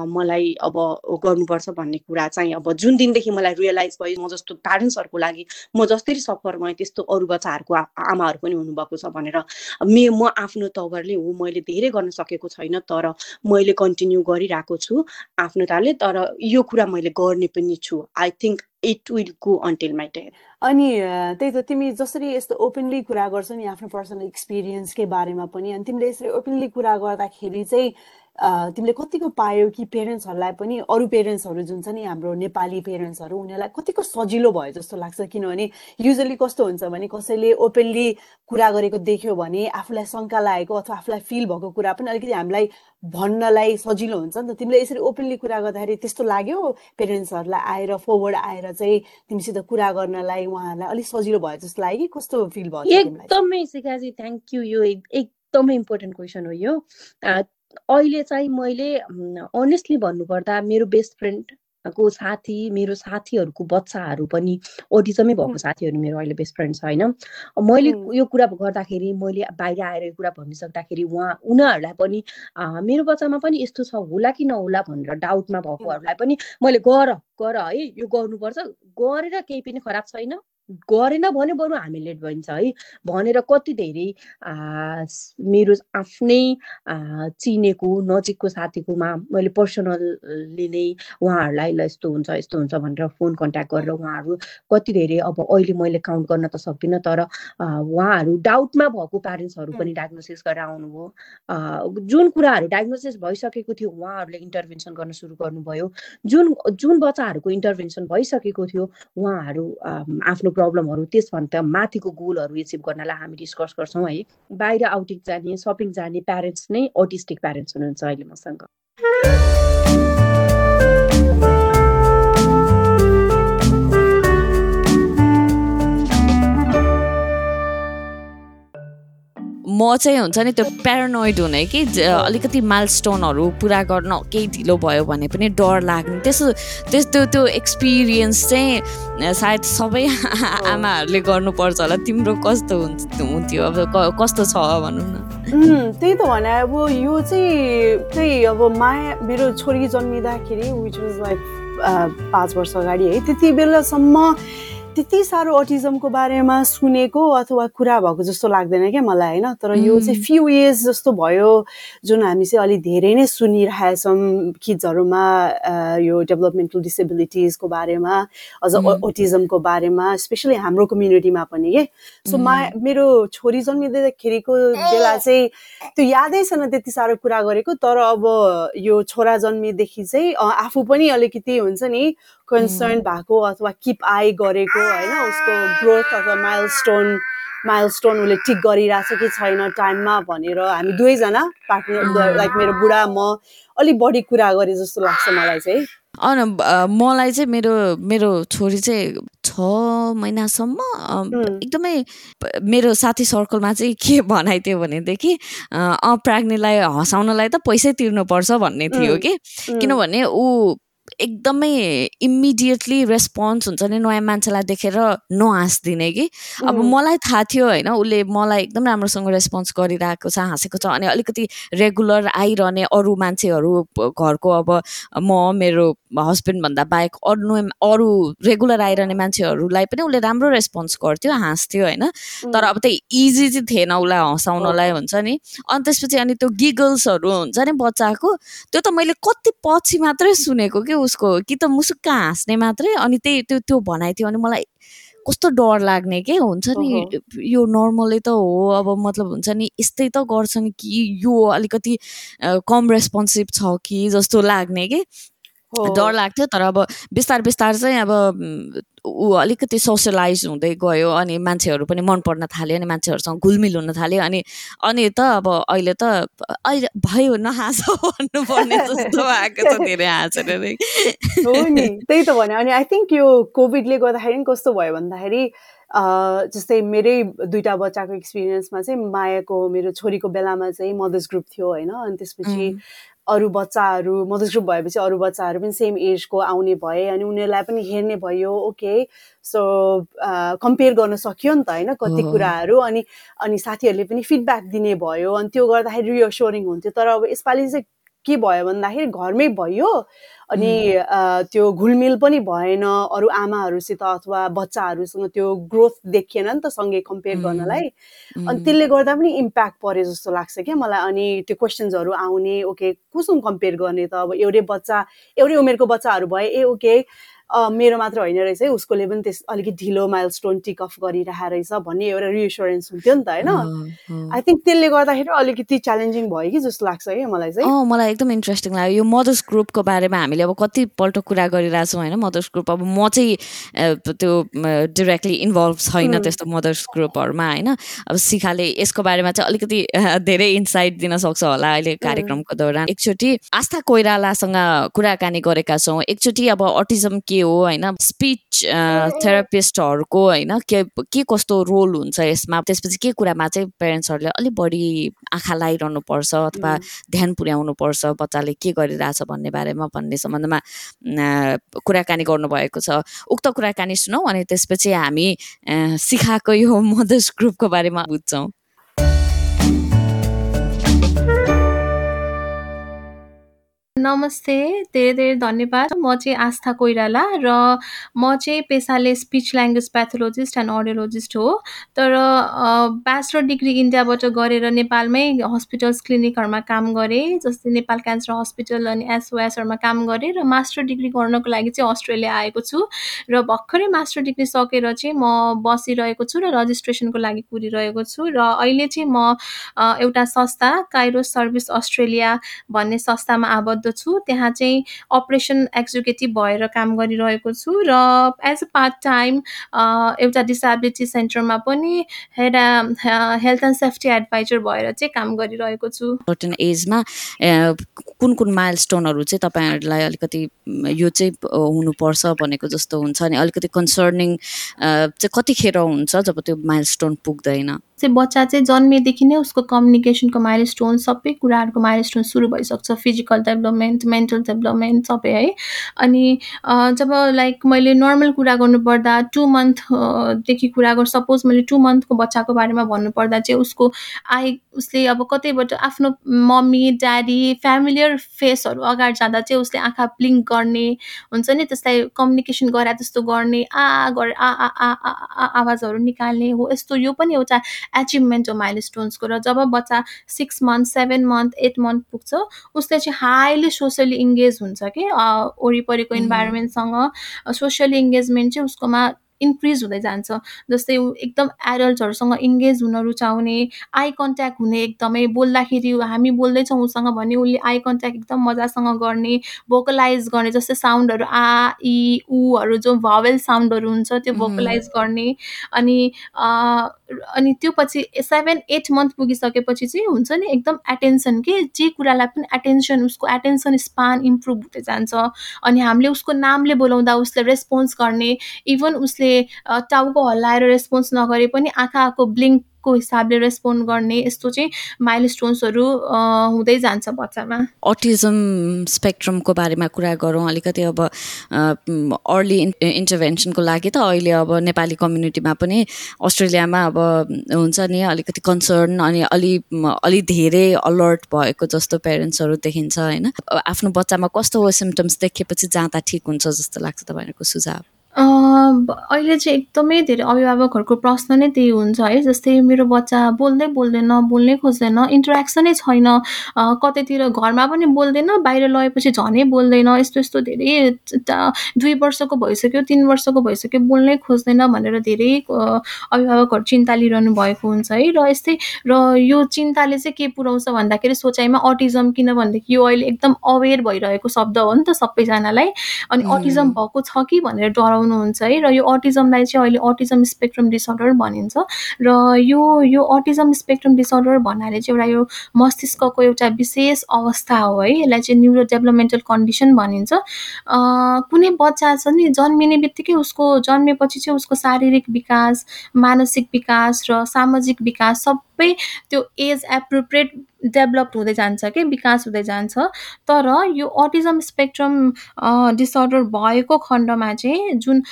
मलाई अब गर्नुपर्छ भन्ने कुरा चाहिँ अब जुन दिनदेखि मलाई रियलाइज भयो म जस्तो प्यारेन्ट्सहरूको लागि म जसरी सफर भएँ त्यस्तो अरू बच्चाहरूको आमाहरू पनि हुनुभएको छ भनेर। मे म आफ्नो तवरले हो मैले धेरै गर्न सकेको छैन तर मैले कन्टिन्यू गरिरहेको छु आफ्नो तालले। तर यो कुरा मैले गर्ने पनि छु। I think it will go until my death अनि त्यही त तिमी जसरी यस्तो ओपनली कुरा गर्छौ नि आफ्नो पर्सनल एक्सपिरियन्सकै बारेमा पनि अनि तिमीले यसरी ओपनली कुरा गर्दाखेरि चाहिँ तिमीले कतिको पायौ कि पेरेन्ट्सहरूलाई पनि अरू पेरेन्ट्सहरू जुन छ नि हाम्रो नेपाली पेरेन्ट्सहरू उनीहरूलाई कतिको सजिलो भयो जस्तो लाग्छ किनभने युजली कस्तो हुन्छ भने कसैले ओपनली कुरा गरेको देख्यो भने आफूलाई शङ्का लागेको अथवा आफूलाई फिल भएको कुरा पनि अलिकति हामीलाई भन्नलाई सजिलो हुन्छ नि त। तिमीले यसरी ओपनली कुरा गर्दाखेरि त्यस्तो लाग्यो पेरेन्ट्सहरूलाई आएर फोरवर्ड आएर चाहिँ तिमीसित कुरा गर्नलाई उहाँहरूलाई अलिक सजिलो भयो जस्तो लाग्यो कि? कस्तो फिल भयो एकदमै सिकाजी थ्याङ्क यू यो एकदमै इम्पोर्टेन्ट क्वेसन हो यो। अहिले चाहिँ मैले अनेस्टली भन्नुपर्दा मेरो बेस्ट फ्रेन्ड को साथी मेरो साथीहरूको बच्चाहरू पनि ओटिजमै भएको साथीहरू मेरो अहिले बेस्ट फ्रेन्ड छ होइन? मैले यो कुरा गर्दाखेरि मैले बाहिर आएर यो कुरा भनिसक्दाखेरि उहाँ उनीहरूलाई पनि मेरो बच्चामा पनि यस्तो छ होला कि नहोला भनेर डाउटमा भएकोहरूलाई पनि मैले गर गर है यो गर्नुपर्छ। गरेर केही पनि खराब छैन। गरेन भने बरु हामी लेट भइन्छ है। भनेर कति धेरै मेरो आफ्नै चिनेको नजिकको साथीकोमा मैले पर्सनल्ली नै उहाँहरूलाई ल यस्तो हुन्छ यस्तो हुन्छ भनेर फोन कन्ट्याक्ट गरेर उहाँहरू कति धेरै अब अहिले मैले काउन्ट गर्न त सक्दिनँ तर उहाँहरू डाउटमा भएको प्यारेन्ट्सहरू पनि डायग्नोसिस गरेर आउनुभयो। जुन कुराहरू डायग्नोसिस भइसकेको थियो उहाँहरूले इन्टरभेन्सन गर्न सुरु गर्नुभयो। जुन जुन बच्चाहरूको इन्टरभेन्सन भइसकेको थियो उहाँहरू आफ्नो प्रब्लमहरू त्यसभन्दा माथिको गोलहरू एचिभ गर्नलाई हामी डिस्कस गर्छौँ है। बाहिर आउटिङ जाने सपिङ जाने प्यारेन्ट्स नै अटिस्टिक प्यारेन्ट्स हुनुहुन्छ अहिले मसँग। म चाहिँ हुन्छ नि त्यो प्यारानोइड हुने कि अलिकति माइलस्टोनहरू पुरा गर्न केही ढिलो भयो भने पनि डर लाग्ने। त्यसो त्यस्तो त्यो एक्सपिरियन्स चाहिँ सायद सबै आमाहरूले गर्नुपर्छ होला। तिम्रो कस्तो हुन्छ हुन्थ्यो? अब कस्तो छ भनौँ न। त्यही त भने अब यो चाहिँ त्यही अब माया मेरो छोरी जन्मिँदाखेरि विच वाज लाइक पाँच वर्ष अगाडि है त्यति बेलासम्म त्यति साह्रो अटिजमको बारेमा सुनेको अथवा कुरा भएको जस्तो लाग्दैन क्या मलाई होइन? तर यो चाहिँ फ्यु इयर्स जस्तो भयो जुन हामी चाहिँ अलिक धेरै नै सुनिरहेछौँ किड्सहरूमा यो डेभलपमेन्टल डिसेबिलिटिजको बारेमा अझ अटिजमको बारेमा स्पेसली हाम्रो कम्युनिटीमा पनि के? सो मा मेरो छोरी जन्मिँदाखेरिको बेला चाहिँ त्यो यादै छैन त्यति साह्रो कुरा गरेको तर अब यो छोरा जन्मिएदेखि चाहिँ आफू पनि अलिकति हुन्छ नि कन्सर्न भएको अथवा किप आई गरेको होइन? उसको ग्रोथ अथवा माइल स्टोन माइल स्टोन उसले ठिक गरिरहेछ कि छैन टाइममा भनेर हामी दुवैजना पार्टनर लाइक मेरो बुढा म अलिक बढी कुरा गरे जस्तो लाग्छ मलाई चाहिँ। अन मलाई चाहिँ मेरो मेरो छोरी चाहिँ छ महिनासम्म एकदमै मेरो साथी सर्कलमा चाहिँ के भनाइथ्यो भनेदेखि प्रेग्नेन्टलाई हँसाउनलाई त पैसै तिर्नुपर्छ भन्ने थियो कि? किनभने ऊ एकदमै इमिडिएटली रेस्पोन्स हुन्छ नि नयाँ मान्छेलाई देखेर नहाँसिदिने कि? अब मलाई थाहा थियो होइन उसले मलाई एकदम राम्रोसँग रेस्पोन्स गरिरहेको छ हाँसेको छ अनि अलिकति रेगुलर आइरहने अरू मान्छेहरू घरको अब म मेरो हस्बेन्डभन्दा बाहेक अरू अरू रेगुलर आइरहने मान्छेहरूलाई पनि उसले राम्रो रेस्पोन्स गर्थ्यो हाँस्थ्यो होइन। तर अब त्यही इजी चाहिँ थिएन उसलाई हँसाउनलाई हुन्छ नि। अनि त्यसपछि अनि त्यो गिगल्सहरू हुन्छ नि बच्चाको त्यो त मैले कति पछि मात्रै सुनेको कि उसको कि त मुसुक्क हाँस्ने मात्रै अनि त्यही त्यो त्यो भनाइथ्यो अनि मलाई कस्तो डर लाग्ने के? हुन्छ नि यो नर्मलै त हो अब मतलब हुन्छ नि यस्तै त गर्छन् कि यो अलिकति कम रेस्पोन्सिभ छ कि जस्तो लाग्ने कि? डर लाग्थ्यो तर अब बिस्तार बिस्तार चाहिँ अब ऊ अलिकति सोसियलाइज हुँदै गयो अनि मान्छेहरू पनि मन पर्न थाल्यो अनि मान्छेहरूसँग घुलमिल हुन थाल्यो अनि अनि त अब अहिले त अहिले भयो नहाँस भन्नुपर्ने जस्तो भएको छ धेरै हाँसेर हो नि त्यही त भन्यो। अनि आई थिङ्क यो कोभिडले गर्दाखेरि कस्तो भयो भन्दाखेरि जस्तै मेरै दुइटा बच्चाको एक्सपिरियन्समा चाहिँ मायाको मेरो छोरीको बेलामा चाहिँ मदर्स ग्रुप थियो होइन? अनि त्यसपछि अरू बच्चाहरू मदर्स ग्रुप भएपछि अरू बच्चाहरू पनि सेम एजको आउने भए अनि उनीहरूलाई पनि हेर्ने भयो ओके सो कम्पेयर गर्न सक्यो नि त होइन कति कुराहरू अनि अनि साथीहरूले पनि फिडब्याक दिने भयो अनि त्यो गर्दाखेरि रियोस्योरिङ हुन्थ्यो। तर अब यसपालि चाहिँ के भयो भन्दाखेरि घरमै भयो अनि त्यो घुलमिल पनि भएन अरू आमाहरूसित अथवा बच्चाहरूसँग त्यो ग्रोथ देखिएन नि त सँगै कम्पेयर गर्नलाई। अनि त्यसले गर्दा पनि इम्प्याक्ट पऱ्यो जस्तो लाग्छ क्या मलाई। अनि त्यो क्वेसन्सहरू आउने ओके कोसँग कम्पेयर गर्ने त? अब एउटै बच्चा एउटै उमेरको बच्चाहरू भए ए ओके मेरो मात्र होइन रहेछ है उसकोले पनि त्यस अलिकति ढिलो माइल स्टोन टिक अफ गरिरहेको रहेछ भन्ने एउटा रिएस्योरेन्स हुन्थ्यो नि त होइन? आई थिङ्क त्यसले गर्दाखेरि अलिकति च्यालेन्जिङ भयो कि जस्तो लाग्छ है मलाई चाहिँ। मलाई एकदम इन्ट्रेस्टिङ लाग्यो। यो मदर्स ग्रुपको बारेमा हामीले अब कतिपल्ट कुरा गरिरहेछौँ होइन? मदर्स ग्रुप अब म चाहिँ त्यो डिरेक्टली इन्भल्भ छैन त्यस्तो मदर्स ग्रुपहरूमा होइन? अब सिखाले यसको बारेमा चाहिँ अलिकति धेरै इन्साइट दिन सक्छ होला अहिले कार्यक्रमको दौरान। एकचोटि आस्था कोइरालासँग कुराकानी गरेका छौँ। एकचोटि अब अटिजम के हो होइन? स्पिच थेरापिस्टहरूको होइन? के के कस्तो रोल हुन्छ यसमा? त्यसपछि के कुरामा चाहिँ पेरेन्ट्सहरूले अलिक बढी आँखा लगाइरहनु पर्छ अथवा ध्यान पुर्याउनु पर्छ बच्चाले के गरिरहेछ भन्ने बारेमा भन्ने सम्बन्धमा कुराकानी गर्नुभएको छ। उक्त कुराकानी सुनौ अनि त्यसपछि हामी सिकाएको यो मदर्स ग्रुपको बारेमा बुझ्छौँ। नमस्ते धेरै धेरै धन्यवाद। म चाहिँ आस्था कोइराला र म चाहिँ पेसाले speech language pathologist and audiologist हो। तर ब्याचलर डिग्री इन्डियाबाट गरेर नेपालमै हस्पिटल्स क्लिनिकहरूमा काम गरेँ जस्तै नेपाल क्यान्सर हस्पिटल अनि एसओएसहरूमा काम गरेँ र मास्टर डिग्री गर्नको लागि चाहिँ अस्ट्रेलिया आएको छु। र भर्खरै मास्टर डिग्री सकेर चाहिँ म बसिरहेको छु र रजिस्ट्रेसनको लागि कुरिरहेको छु र अहिले चाहिँ म एउटा संस्था काइरो सर्भिस अस्ट्रेलिया भन्ने संस्थामा आबद्ध छु। त्यहाँ चाहिँ अपरेसन एक्जिक्युटिभ भएर काम गरिरहेको छु र एज अ पार्ट टाइम एउटा डिसेबिलिटी सेन्टरमा पनि head health and safety adviser भएर चाहिँ काम गरिरहेको छु। सर्टन एजमा कुन कुन माइल स्टोनहरू चाहिँ तपाईँहरूलाई अलिकति यो चाहिँ हुनुपर्छ भनेको जस्तो हुन्छ अनि अलिकति कन्सर्निङ चाहिँ कतिखेर हुन्छ जब त्यो माइल स्टोन पुग्दैन? चाहिँ बच्चा चाहिँ जन्मेदेखि नै उसको कम्युनिकेसनको माइल स्टोन सबै कुराहरूको माइल स्टोन सुरु भइसक्छ। फिजिकल डेभलपमेन्ट मेन्टल डेभलपमेन्ट सबै है। अनि जब लाइक मैले नर्मल कुरा गर्नुपर्दा टु मन्थदेखि कुरा गर् सपोज मैले टु मन्थको बच्चाको बारेमा भन्नुपर्दा चाहिँ उसको आई उसले अब कतैबाट आफ्नो मम्मी ड्याडी फ्यामिलियर फेसहरू अगाडि जाँदा चाहिँ उसले आँखा ब्लिङ्क गर्ने हुन्छ नि त्यसलाई कम्युनिकेसन गरे जस्तो गर्ने आ गरे आ आ आ आवाजहरू निकाल्ने हो यस्तो यो पनि एउटा एचिभमेन्ट हो माइल स्टोन्सको र जब बच्चा six month seven month eight month पुग्छ उसले चाहिँ हाइली सोसियली इङ्गेज हुन्छ कि वरिपरिको इन्भाइरोमेन्टसँग सोसियली इङ्गेजमेन्ट चाहिँ उसकोमा इन्क्रिज हुँदै जान्छ। जस्तै ऊ एकदम एडल्टहरूसँग इङ्गेज हुन रुचाउने आई कन्ट्याक्ट हुने एकदमै बोल्दाखेरि हामी बोल्दैछौँ उसँग भने उसले आई कन्ट्याक्ट एकदम मजासँग गर्ने भोकलाइज गर्ने जस्तै साउन्डहरू आ इ ऊहरू जो भावेल साउन्डहरू हुन्छ त्यो भोकलाइज गर्ने। अनि अनि त्यो पछि सेभेन एट मन्थ पुगिसकेपछि चाहिँ हुन्छ नि एकदम एटेन्सन के जे कुरालाई पनि एटेन्सन उसको एटेन्सन स्पान इम्प्रुभ हुँदै जान्छ। अनि हामीले उसको नामले बोलाउँदा उसले रेस्पोन्स गर्ने इभन उसले टाउको हल्लाएर रेस्पोन्स नगरे पनि आँखाको ब्लिङ्क को हिसाबले रेस्पोन्ड गर्ने यस्तो चाहिँ माइल स्टोन्सहरू हुँदै जान्छ बच्चामा। अटिजम स्पेक्ट्रमको बारेमा कुरा गरौँ अलिकति अब अर्ली इन्टरभेन्सनको लागि त अहिले अब नेपाली कम्युनिटीमा पनि अस्ट्रेलियामा अब हुन्छ नि अलिकति कन्सर्न अनि अलि अलि धेरै अलर्ट भएको जस्तो पेरेन्ट्सहरू देखिन्छ होइन? आफ्नो बच्चामा कस्तो सिम्टम्स देखेपछि जाँदा ठिक हुन्छ जस्तो लाग्छ तपाईँहरूको सुझाव? अहिले चाहिँ एकदमै धेरै अभिभावकहरूको प्रश्न नै त्यही हुन्छ है जस्तै मेरो बच्चा बोल्दै बोल्दैन बोल्नै खोज्दैन इन्टरेक्सनै छैन। कतैतिर घरमा पनि बोल्दैन बाहिर लगेपछि झनै बोल्दैन यस्तो यस्तो धेरै दुई वर्षको भइसक्यो तिन वर्षको भइसक्यो बोल्नै खोज्दैन भनेर धेरै अभिभावकहरू चिन्ता लिइरहनु भएको हुन्छ है। र यस्तै र यो चिन्ताले चाहिँ के पुऱ्याउँछ भन्दाखेरि सोचाइमा अटिजम किनभनेदेखि यो अहिले एकदम अवेर भइरहेको शब्द हो नि त सबैजनालाई। अनि अटिजम भएको छ कि भनेर डराउ पाउनुहुन्छ है र यो अटिजमलाई चाहिँ अहिले अटिजम स्पेक्ट्रम डिसअर्डर भनिन्छ र यो यो अटिजम स्पेक्ट्रम डिसअर्डर भन्नाले चाहिँ एउटा यो मस्तिष्कको एउटा विशेष अवस्था हो है। यसलाई चाहिँ न्युरो डेभलपमेन्टल कन्डिसन भनिन्छ। कुनै बच्चा छ नि जन्मिने बित्तिकै उसको जन्मेपछि चाहिँ उसको शारीरिक विकास मानसिक विकास र सामाजिक विकास सबै त्यो एज एप्रोप्रिएट डेभलप हुँदै जान्छ कि विकास हुँदै जान्छ। तर यो अटिजम स्पेक्ट्रम डिसअर्डर भएको खण्डमा चाहिँ जुन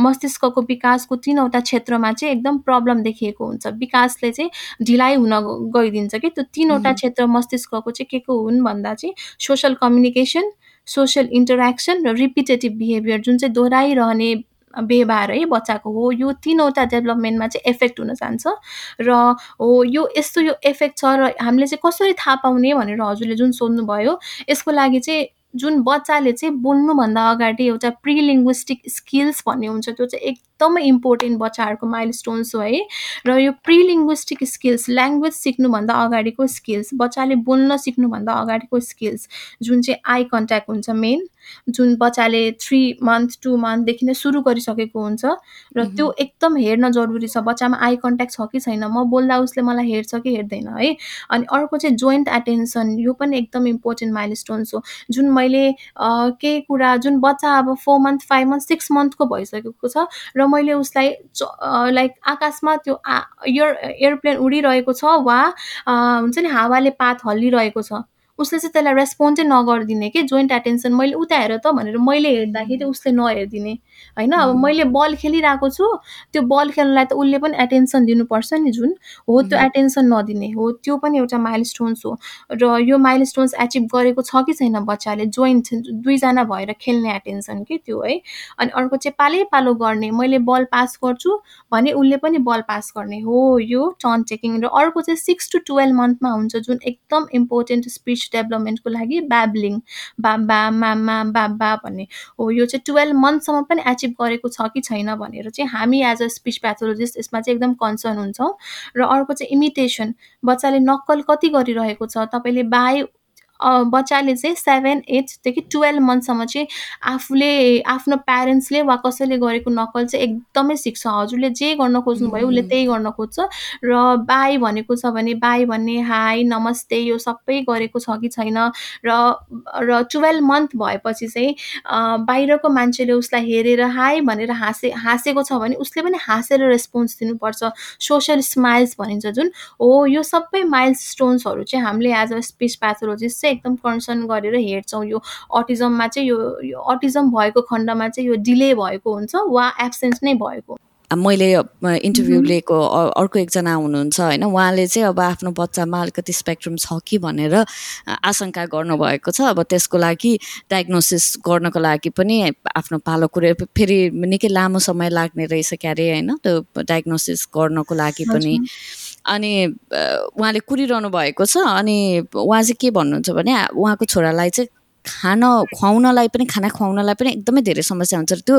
मस्तिष्कको विकासको तिनवटा क्षेत्रमा चाहिँ एकदम प्रब्लम देखिएको हुन्छ। विकासले चाहिँ ढिलाइ हुन गइदिन्छ कि। त्यो तिनवटा क्षेत्र मस्तिष्कको चाहिँ के को हुन् भन्दा चाहिँ सोसल कम्युनिकेसन सोसियल इन्टरेक्सन र रिपिटेटिभ बिहेभियर जुन चाहिँ दोहोऱ्याइरहने व्यवहार है बच्चाको हो। यो तिनवटा डेभलपमेन्टमा चाहिँ एफेक्ट हुन जान्छ र हो यो यस्तो यो एफेक्ट छ र हामीले चाहिँ कसरी थाहा पाउने भनेर हजुरले जुन सोध्नुभयो यसको लागि चाहिँ जुन बच्चाले चाहिँ बोल्नुभन्दा अगाडि एउटा प्रिलिङ्ग्विस्टिक स्किल्स भन्ने हुन्छ त्यो चाहिँ एकदमै इम्पोर्टेन्ट बच्चाहरूको माइल स्टोन्स हो है। र यो प्रिलिङ्ग्विस्टिक स्किल्स ल्याङ्ग्वेज सिक्नुभन्दा अगाडिको स्किल्स बच्चाले बोल्न सिक्नुभन्दा अगाडिको स्किल्स जुन चाहिँ आई कन्ट्याक्ट हुन्छ मेन जुन बच्चाले थ्री मन्थ टू मन्थदेखि नै सुरु गरिसकेको हुन्छ र त्यो एकदम हेर्न जरुरी छ। बच्चामा आई कन्ट्याक्ट छ कि छैन? म बोल्दा उसले मलाई हेर्छ कि हेर्दैन है? अनि अर्को चाहिँ जोइन्ट एटेन्सन यो पनि एकदम इम्पोर्टेन्ट माइल स्टोन्स हो जुन मैले केही कुरा जुन बच्चा अब four month five month six मन्थको भइसकेको छ र मैले उसलाई लाइक आकाशमा त्यो एयर एयरप्लेन उडिरहेको छ वा हुन्छ नि हावाले पात हल्लिरहेको छ। उसले चाहिँ त्यसलाई रेस्पोन्ड चाहिँ नगरिदिने कि जोइन्ट एटेन्सन मैले उता हेर त भनेर मैले हेर्दाखेरि उसले नहेरिदिने। होइन? अब मैले बल खेलिरहेको छु त्यो बल खेल्नलाई त उसले पनि एटेन्सन दिनुपर्छ नि जुन। हो त्यो एटेन्सन नदिने। हो त्यो पनि एउटा माइल स्टोन्स हो। र यो माइल स्टोन्स एचिभ गरेको छ कि छैन बच्चाले? जोइन्ट दुईजना भएर खेल्ने एटेन्सन कि त्यो है? अनि अर्को चाहिँ पालै पालो गर्ने। मैले बल पास गर्छु भने उसले पनि बल पास गर्ने। हो यो टर्न टेकिङ र अर्को चाहिँ सिक्स टु टुवेल्भ मन्थमा हुन्छ जुन एकदम इम्पोर्टेन्ट स्पिच डेभलपमेन्टको लागि ब्याब्लिङ बाबा मामा बाबा भन्ने। हो यो चाहिँ टुवेल्भ मन्थसम्म पनि एचिभ गरेको छ कि छैन भनेर चाहिँ हामी एज अ स्पिच प्याथोलोजिस्ट यसमा चाहिँ एकदम कन्सर्न हुन्छौँ। र अर्को चाहिँ इमिटेसन बच्चाले नक्कल कति गरिरहेको छ तपाईँले बाई बच्चाले चाहिँ सेभेन एटदेखि टुवेल्भ मन्थसम्म चाहिँ आफूले आफ्नो प्यारेन्ट्सले वा कसैले गरेको नक्कल चाहिँ एकदमै सिक्छ। हजुरले जे गर्न खोज्नुभयो उसले त्यही गर्न खोज्छ। र बाई भनेको छ भने बाई भन्ने हाई नमस्ते यो सबै गरेको छ कि छैन? र र टुवेल्भ मन्थ भएपछि चाहिँ बाहिरको मान्छेले उसलाई हेरेर हाई भनेर हाँसे हाँसेको छ भने उसले पनि हाँसेर रेस्पोन्स दिनुपर्छ। सोसियल स्माइल्स भनिन्छ जुन। हो यो सबै माइल स्टोन्सहरू चाहिँ हामीले एज अ स्पिच प्याथोलोजिस्ट चाहिँ एकदम कन्सर्न गरेर हेर्छौँ। यो अटिजममा चाहिँ यो अटिजम भएको खण्डमा चाहिँ यो डिले भएको हुन्छ वा एब्सेन्स नै भएको। मैले इन्टरभ्यू लिएको अर्को एकजना हुनुहुन्छ होइन? उहाँले चाहिँ अब आफ्नो बच्चामा अलिकति स्पेक्ट्रम छ कि भनेर आशंका गर्नुभएको छ। अब त्यसको लागि डायग्नोसिस गर्नको लागि पनि आफ्नो पालो कुरे फेरि निकै लामो समय लाग्ने रहेछ क्यारे होइन? त्यो डायग्नोसिस गर्नको लागि पनि। अनि उहाँले कुरिरहनु भएको छ। अनि उहाँ चाहिँ के भन्नुहुन्छ भने उहाँको छोरालाई चाहिँ खान खुवाउनलाई पनि खाना खुवाउनलाई पनि एकदमै धेरै समस्या हुन्छ। र त्यो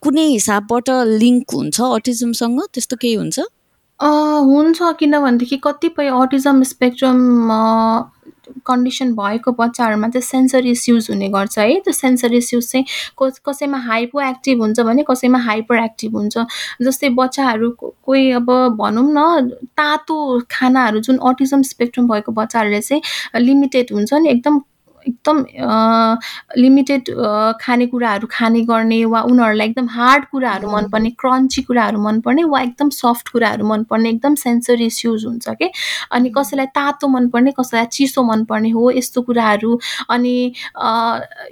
कुनै हिसाबबाट लिङ्क हुन्छ अटिजमसँग? त्यस्तो केही हुन्छ? हुन्छ किनभनेदेखि कतिपय अटिजम स्पेक्ट्रम कन्डिसन भएको बच्चाहरूमा चाहिँ सेन्सर इस्युज हुने गर्छ है। त्यो सेन्सर इस्युज चाहिँ कस कसैमा हाइपो एक्टिभ हुन्छ भने कसैमा हाइपर एक्टिभ हुन्छ। जस्तै बच्चाहरू कोही अब भनौँ न तातो खानाहरू जुन अटिजम स्पेक्ट्रम भएको बच्चाहरूले चाहिँ लिमिटेड हुन्छ नि एकदम एकदम लिमिटेड खानेकुराहरू खाने गर्ने वा उनीहरूलाई एकदम हार्ड कुराहरू मनपर्ने क्रन्ची कुराहरू मनपर्ने वा एकदम सफ्ट कुराहरू मनपर्ने एकदम सेन्सर इस्युज हुन्छ कि? अनि कसैलाई तातो मनपर्ने कसैलाई चिसो मनपर्ने हो यस्तो कुराहरू। अनि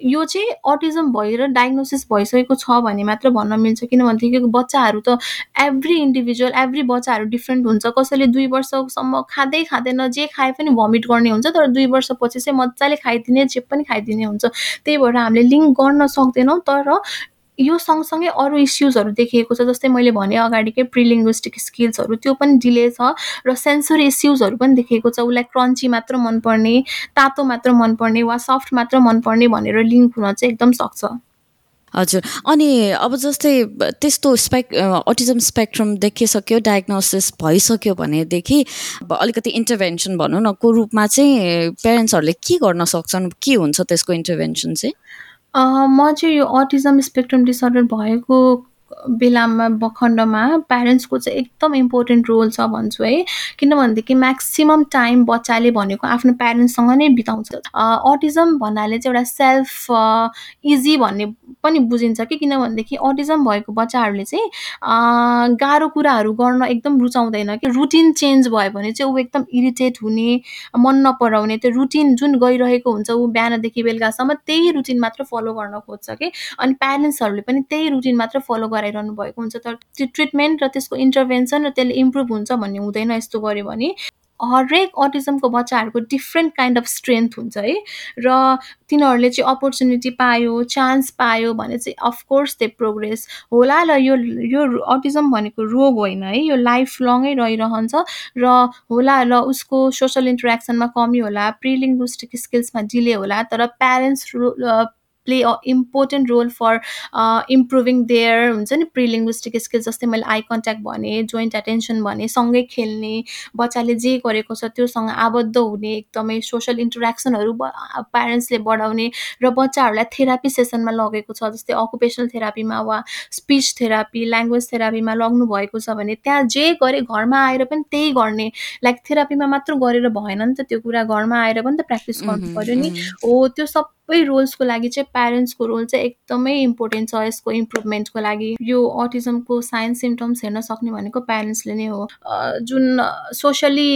यो चाहिँ अटिजम भएर डायग्नोसिस भइसकेको छ भने मात्र भन्न मिल्छ किनभनेदेखि बच्चाहरू त एभ्री इन्डिभिजुअल एभ्री बच्चाहरू डिफ्रेन्ट हुन्छ। कसैले दुई वर्षसम्म खाँदै खाँदैन जे खाए पनि भमिट गर्ने हुन्छ तर दुई वर्षपछि चाहिँ मजाले खाइदिने जे पनि खाइदिने हुन्छ। त्यही भएर हामीले लिङ्क गर्न सक्दैनौँ तर यो सँगसँगै अरू इस्युजहरू देखिएको छ जस्तै मैले भने अगाडिकै प्रिलिङ्ग्विस्टिक स्किल्सहरू त्यो पनि डिले छ र सेन्सर इस्युजहरू पनि देखिएको छ। उसलाई क्रन्ची मात्र मनपर्ने तातो मात्र मनपर्ने वा सफ्ट मात्र मनपर्ने भनेर लिङ्क हुन चाहिँ एकदम सक्छ। हजुर। अनि अब जस्तै त्यस्तो स्पेक् अटिजम स्पेक्ट्रम देखिसक्यो डायग्नोसिस भइसक्यो भनेदेखि अब अलिकति इन्टरभेन्सन भनौँ न को रूपमा चाहिँ पेरेन्ट्सहरूले के गर्न सक्छन् के हुन्छ त्यसको इन्टरभेन्सन चाहिँ? म चाहिँ यो अटिजम स्पेक्ट्रम डिसअर्डर भएको बेलामा ब खण्डमा प्यारेन्ट्सको चाहिँ एकदम इम्पोर्टेन्ट रोल छ भन्छु है। किनभनेदेखि म्याक्सिमम् टाइम बच्चाले भनेको आफ्नो प्यारेन्ट्ससँग नै बिताउँछ। अटिजम भन्नाले चाहिँ एउटा सेल्फ इजी भन्ने पनि बुझिन्छ कि किनभनेदेखि अटिजम भएको बच्चाहरूले चाहिँ गाह्रो कुराहरू गर्न एकदम रुचाउँदैन कि। रुटिन चेन्ज भयो भने चाहिँ ऊ एकदम इरिटेट हुने मन नपराउने त्यो रुटिन जुन गइरहेको हुन्छ ऊ बिहानदेखि बेलुकासम्म त्यही रुटिन मात्र फलो गर्न खोज्छ कि। अनि प्यारेन्ट्सहरूले पनि त्यही रुटिन मात्र फलो गराइरहनु भएको हुन्छ। तर त्यो ट्रिटमेन्ट र त्यसको इन्टरभेन्सन र त्यसले इम्प्रुभ हुन्छ भन्ने हुँदैन यस्तो गऱ्यो भने। हरेक अटिजमको बच्चाहरूको डिफ्रेन्ट काइन्ड अफ स्ट्रेन्थ हुन्छ है। र तिनीहरूले चाहिँ अपर्च्युनिटी पायो चान्स पायो भने चाहिँ अफकोर्स दे प्रोग्रेस होला र यो यो अटिजम भनेको रोग होइन है। यो लाइफ लङै रहिरहन्छ र होला र उसको सोसल इन्टरेक्सनमा कमी होला प्रिलिङ्गुस्टिक स्किल्समा डिले होला तर parents play a important role for improving their हुन्छ नि प्रिलिङ्ग्विस्टिक स्किल्स जस्तै मैले आई कन्ट्याक्ट भने जोइन्ट एटेन्सन भने सँगै खेल्ने बच्चाले जे गरेको छ त्योसँग आबद्ध हुने एकदमै सोसल इन्टरेक्सनहरू प्यारेन्ट्सले बढाउने र बच्चाहरूलाई थेरापी सेसनमा लगेको छ जस्तै अकुपेसनल थेरापीमा वा स्पिच थेरापी ल्याङ्ग्वेज थेरापीमा लग्नु भएको छ भने त्यहाँ जे गरे घरमा आएर पनि त्यही गर्ने लाइक थेरापीमा मात्र गरेर भएन नि त त्यो कुरा घरमा आएर पनि त प्र्याक्टिस गर्नु पऱ्यो नि। हो त्यो सब सबै रोल्सको लागि चाहिँ प्यारेन्ट्सको रोल चाहिँ एकदमै इम्पोर्टेन्ट छ यसको इम्प्रुभमेन्टको लागि। यो अटिजमको साइन्स सिम्टम्स हेर्न सक्ने भनेको प्यारेन्ट्सले नै हो। जुन सोसियली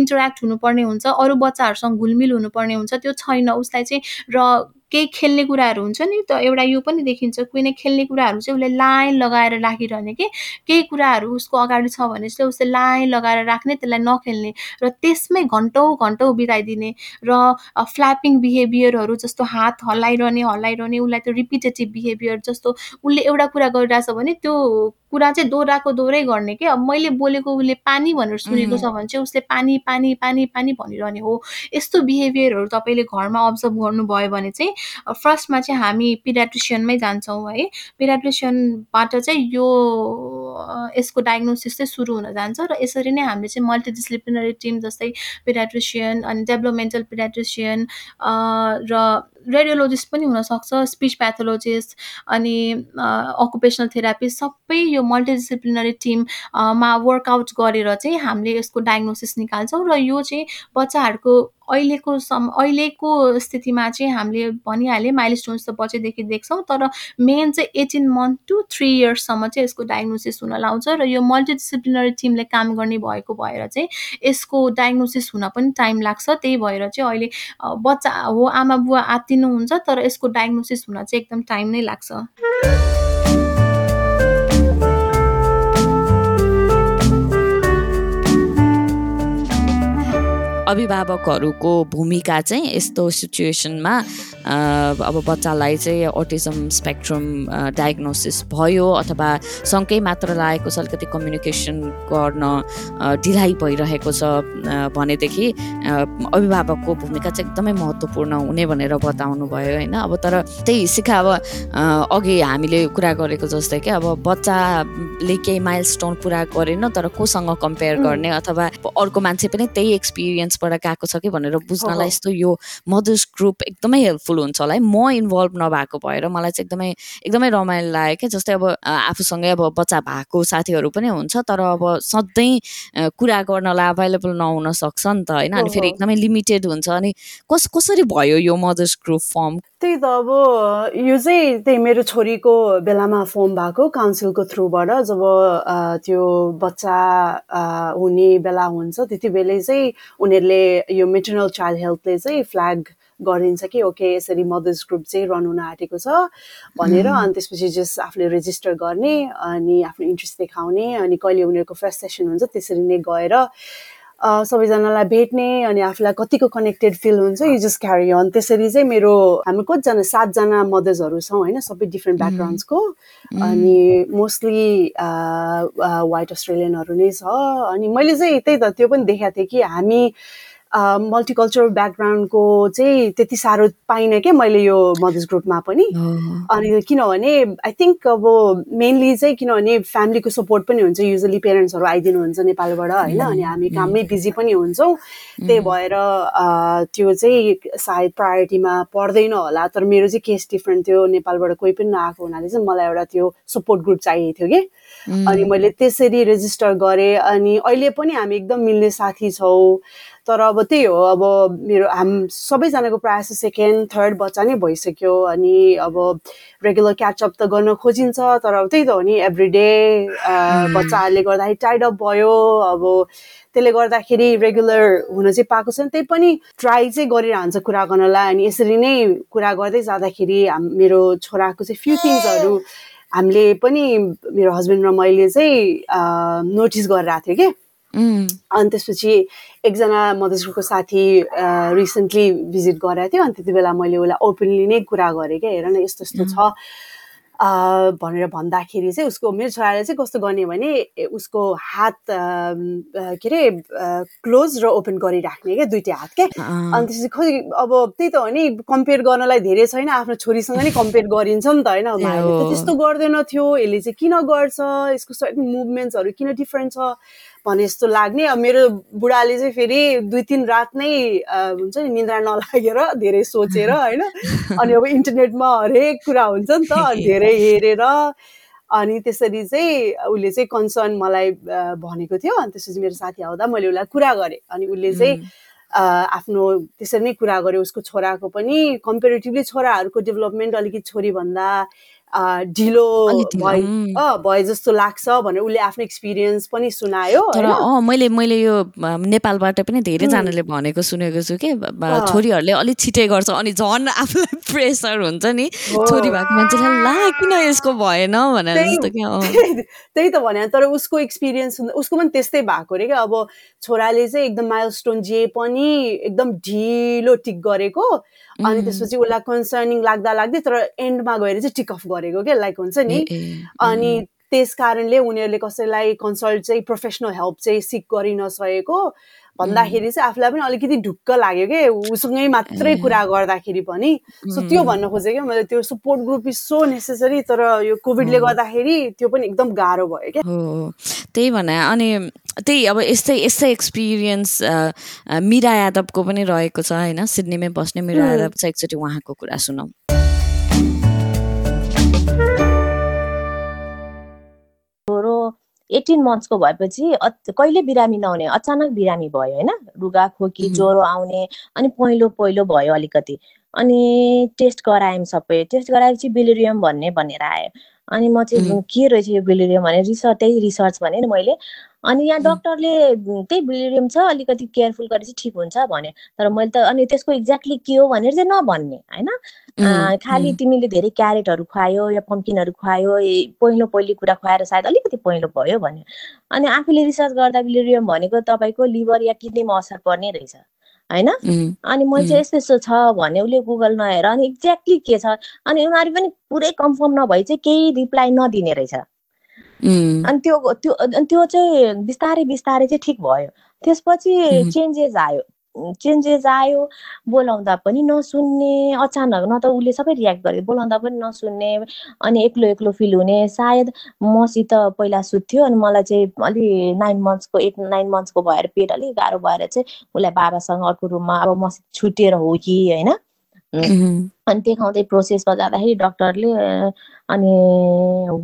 इन्टरेक्ट हुनुपर्ने हुन्छ अरू बच्चाहरूसँग घुलमिल हुनुपर्ने हुन्छ त्यो छैन। उसलाई चाहिँ र केही खेल्ने कुराहरू हुन्छ नि त एउटा यो पनि देखिन्छ कुनै खेल्ने कुराहरू चाहिँ उसले लाइन लगाएर राखिरहने कि केही कुराहरू उसको अगाडि छ भने चाहिँ उसले लाइन लगाएर राख्ने त्यसलाई नखेल्ने र त्यसमै घन्टौँ घन्टौँ बिताइदिने र फ्ल्यापिङ बिहेभियरहरू जस्तो हात हल्लाइरहने हल्लाइरहने उसलाई त्यो रिपिटेटिभ बिहेभियर जस्तो उसले एउटा कुरा गरिरहेछ भने त्यो कुरा चाहिँ दोहोऱ्याएको दोहोरै गर्ने कि? अब मैले बोलेको उसले पानी भनेर सुनेको छ भने चाहिँ उसले पानी पानी पानी पानी भनिरहने हो। यस्तो बिहेभियरहरू तपाईँले घरमा अब्जर्भ गर्नुभयो भने चाहिँ फर्स्टमा चाहिँ हामी पिडाट्रिसियनमै जान्छौँ है। पिडाट्रिसियनबाट चाहिँ यो यसको डायग्नोसिस चाहिँ सुरु हुन जान्छ र यसरी नै हामीले चाहिँ मल्टिडिसिप्लिनरी टिम जस्तै पिडाट्रिसियन अनि डेभलपमेन्टल पिडाट्रिसियन र रेडियोलोजिस्ट पनि हुनसक्छ स्पिच प्याथोलोजिस्ट अनि अकुपेसनल थेरापी सबै यो मल्टिडिसिप्लिनरी टिममा वर्कआउट गरेर चाहिँ हामीले यसको डायग्नोसिस निकाल्छौँ र यो चाहिँ बच्चाहरूको अहिलेको सम अहिलेको स्थितिमा चाहिँ हामीले भनिहालेँ माइल स्टोन्स त बच्चैदेखि देख्छौँ तर मेन चाहिँ एटिन मन्थ टु थ्री इयर्ससम्म चाहिँ यसको डायग्नोसिस हुन लाउँछ र यो मल्टिडिसिप्लिनरी टिमले काम गर्ने भएको भएर चाहिँ यसको डायग्नोसिस हुन पनि टाइम लाग्छ। त्यही भएर चाहिँ अहिले बच्चा हो आमा बुवा आत्तिनुहुन्छ तर यसको डायग्नोसिस हुन चाहिँ एकदम टाइम नै लाग्छ। अभिभावकहरूको भूमिका चाहिँ यस्तो सिचुएसनमा अब बच्चालाई चाहिँ अटिजम स्पेक्ट्रम डायग्नोसिस भयो अथवा सँगै मात्र लागेको छ अलिकति कम्युनिकेसन गर्न ढिलाइ भइरहेको छ भनेदेखि अभिभावकको भूमिका चाहिँ एकदमै महत्त्वपूर्ण हुने भनेर बताउनु भयो होइन? अब तर त्यही सिका अब अघि हामीले कुरा गरेको जस्तै कि अब बच्चाले केही माइल स्टोन पुरा गरेन तर कोसँग कम्पेयर गर्ने अथवा अर्को मान्छे पनि त्यही एक्सपिरियन्स बाट गएको छ कि भनेर बुझ्नलाई यस्तो यो मदर्स ग्रुप एकदमै हेल्पफुल हुन्छ होला है म इन्भल्भ नभएको भएर मलाई चाहिँ एकदमै एकदमै रमाइलो लाग्यो क्या जस्तै अब आफूसँगै अब बच्चा भएको साथीहरू पनि हुन्छ तर अब सधैँ कुरा गर्नलाई अभाइलेबल नहुन सक्छ नि त होइन अनि फेरि एकदमै लिमिटेड हुन्छ अनि कस कसरी भयो यो मदर्स ग्रुप फर्म त्यही त अब यो चाहिँ त्यही मेरो छोरीको बेलामा फर्म भएको काउन्सिलको थ्रुबाट जब त्यो बच्चा हुने बेला हुन्छ त्यति बेलै चाहिँ उनीहरूले यो मेटर्नल चाइल्ड हेल्थले चाहिँ फ्ल्याग गरिन्छ कि ओके यसरी मदर्स ग्रुप चाहिँ रन हुन आँटेको छ भनेर अनि त्यसपछि जस्ट आफूले रेजिस्टर गर्ने अनि आफ्नो इन्ट्रेस्ट देखाउने अनि कहिले उनीहरूको फर्स्ट सेसन हुन्छ त्यसरी नै गएर सबैजनालाई भेट्ने अनि आफूलाई कतिको कनेक्टेड फिल हुन्छ यु जस्ट क्यारी अन त्यसरी चाहिँ मेरो हामी कतिजना सातजना मदर्सहरू छौँ होइन? सबै डिफ्रेन्ट ब्याकग्राउन्ड्सको अनि मोस्टली वाइट अस्ट्रेलियनहरू नै छ। अनि मैले चाहिँ त्यही त त्यो पनि देखाएको थिएँ कि हामी मल्टिकल्चरल ब्याकग्राउन्डको चाहिँ त्यति साह्रो पाइनँ क्या मैले यो मदर्स ग्रुपमा पनि। अनि किनभने आई थिङ्क अब मेनली चाहिँ किनभने फ्यामिलीको सपोर्ट पनि हुन्छ युजली पेरेन्ट्सहरू आइदिनुहुन्छ नेपालबाट होइन? अनि हामी काममै बिजी पनि हुन्छौँ। त्यही भएर त्यो चाहिँ सायद प्रायोरिटीमा पर्दैन होला। तर मेरो चाहिँ केस डिफ्रेन्ट थियो। नेपालबाट कोही पनि नआएको हुनाले चाहिँ मलाई एउटा त्यो सपोर्ट ग्रुप चाहिएको थियो कि? अनि मैले त्यसरी रेजिस्टर गरेँ अनि अहिले पनि हामी एकदम मिल्ने साथी छौँ। तर अब त्यही हो अब मेरो हाम सबैजनाको प्रायः जस्तो सेकेन्ड थर्ड बच्चा नै भइसक्यो अनि अब रेगुलर क्याचअप त गर्न खोजिन्छ तर अब त्यही त हो नि एभ्री डे बच्चाहरूले गर्दाखेरि टाइड अप भयो अब त्यसले गर्दाखेरि रेगुलर हुन चाहिँ पाएको छैन। त्यही पनि ट्राई चाहिँ गरिरहन्छ कुरा गर्नलाई अनि यसरी नै कुरा गर्दै जाँदाखेरि हाम मेरो छोराको चाहिँ फ्यु थिङ्सहरू हामीले पनि मेरो हस्बेन्ड र मैले चाहिँ नोटिस गरेर आएको थियो कि अनि त्यसपछि एकजना मधेसको साथी रिसेन्टली भिजिट गरेको थियो। अनि त्यति बेला मैले उसलाई ओपनली नै कुरा गरेँ क्या। हेर न यस्तो यस्तो छ। भनेर भन्दाखेरि चाहिँ उसको मेरो छोराले चाहिँ कस्तो गर्ने भने उसको हात के अरे क्लोज र ओपन गरिराख्ने क्या दुइटै हात के? अनि त्यसपछि खोइ अब त्यही त हो नि कम्पेयर गर्नलाई धेरै छैन आफ्नो छोरीसँग नै कम्पेयर गरिन्छ नि त होइन? त्यस्तो गर्दैन थियो यसले चाहिँ किन गर्छ यसको मुभमेन्ट्सहरू किन डिफ्रेन्ट छ? भने जस्तो लाग्ने। अब मेरो बुढाले चाहिँ फेरि दुई तिन रात नै हुन्छ नि निन्द्रा नलागेर धेरै सोचेर होइन अनि अब इन्टरनेटमा हरेक कुरा हुन्छ नि त धेरै हेरेर अनि त्यसरी चाहिँ उसले चाहिँ कन्सर्न मलाई भनेको थियो। अनि त्यसपछि मेरो साथी आउँदा मैले उसलाई कुरा गरेँ। अनि उसले चाहिँ आफ्नो त्यसरी नै कुरा गर्यो। उसको छोराको पनि कम्पेरिटिभली छोराहरूको डेभलपमेन्ट अलिकति छोरीभन्दा ढिलो भए जस्तो लाग्छ भनेर उसले आफ्नो एक्सपिरियन्स पनि सुनायो तर अँ मैले मैले यो नेपालबाट पनि धेरैजनाले भनेको सुनेको छु कि छोरीहरूले अलिक छिटै गर्छ अनि झन् आफूलाई प्रेसर हुन्छ नि। छोरी भएको मान्छेलाई ला किन यसको भएन? भनेर जस्तो त्यही त भने तर उसको एक्सपिरियन्स उसको पनि त्यस्तै भएको अरे क्या। अब छोराले चाहिँ एकदम माइल स्टोन जे पनि एकदम ढिलो टिक गरेको अनि त्यसपछि उसलाई कन्सर्निङ लाग्दा लाग्दै तर एन्डमा गएर चाहिँ टिक अफ गरेको क्या लाइक हुन्छ नि? अनि त्यस कारणले उनीहरूले कसैलाई कन्सल्ट चाहिँ प्रोफेसनल हेल्प चाहिँ सिक गरि नसकेको। भन्दाखेरि चाहिँ आफूलाई पनि अलिकति ढुक्क लाग्यो कि? उसँगै मात्रै कुरा गर्दाखेरि पनि। सो त्यो भन्न खोजेँ क्या मैले त्यो support group is so necessary तर यो कोभिडले गर्दाखेरि त्यो पनि एकदम गाह्रो भयो क्या त्यही भने अनि त्यही अब यस्तै यस्तै एक्सपिरियन्स मिरा यादवको पनि रहेको छ होइन? सिडनीमै बस्ने मिरा यादव चाहिँ एकचोटि उहाँको कुरा सुनौँ। एटिन मन्थ्सको भएपछि कहिले बिरामी नहुने अचानक बिरामी भयो होइन? रुगा खोकी ज्वरो आउने अनि पहिलो पहिलो भयो अलिकति। अनि टेस्ट गरायौँ सबै। टेस्ट गराएपछि बिलिरियम भन्ने भनेर आयो। अनि म चाहिँ के रहेछ यो बिलिरियम भने रिसर्च त्यही रिसर्च भने नि मैले। अनि यहाँ डक्टरले त्यही बिलिरियम छ अलिकति केयरफुल चाहिँ ठिक हुन्छ भन्यो तर मैले त अनि त्यसको एक्ज्याक्टली के हो भनेर चाहिँ नभन्ने होइन? खालि तिमीले धेरै क्यारेटहरू खुवायो या पम्किनहरू खुवायो पहिलो पहिलो कुरा खुवाएर सायद अलिकति पहिलो भयो भन्यो अनि आफूले रिसर्च गर्दा बिलिरियम भनेको तपाईँको लिभर या किडनीमा असर पर्ने रहेछ। होइन? अनि मैले चाहिँ यस्तो यस्तो छ भने उसले गुगल नहेर अनि एक्ज्याक्टली के छ? अनि उनीहरू पनि पुरै कन्फर्म नभई चाहिँ केही रिप्लाई नदिने रहेछ। अनि त्यो त्यो त्यो चाहिँ बिस्तारै बिस्तारै चाहिँ ठिक भयो। त्यसपछि चेन्जेस आयो। चेन्जेस आयो। बोलाउँदा पनि नसुन्ने अचानक न त उसले सबै रियाक्ट गरे बोलाउँदा पनि नसुन्ने अनि एक्लो एक्लो फिल हुने। सायद मसित पहिला सुत्थ्यो अनि मलाई चाहिँ अलि नाइन मन्थ्सको एट नाइन मन्थ्सको भएर पेट अलिक गाह्रो भएर चाहिँ उसलाई बाबासँग अर्को रुममा अब मसित छुटेर हो कि होइन? अनि देखाउँदै प्रोसेसमा जाँदाखेरि डक्टरले अनि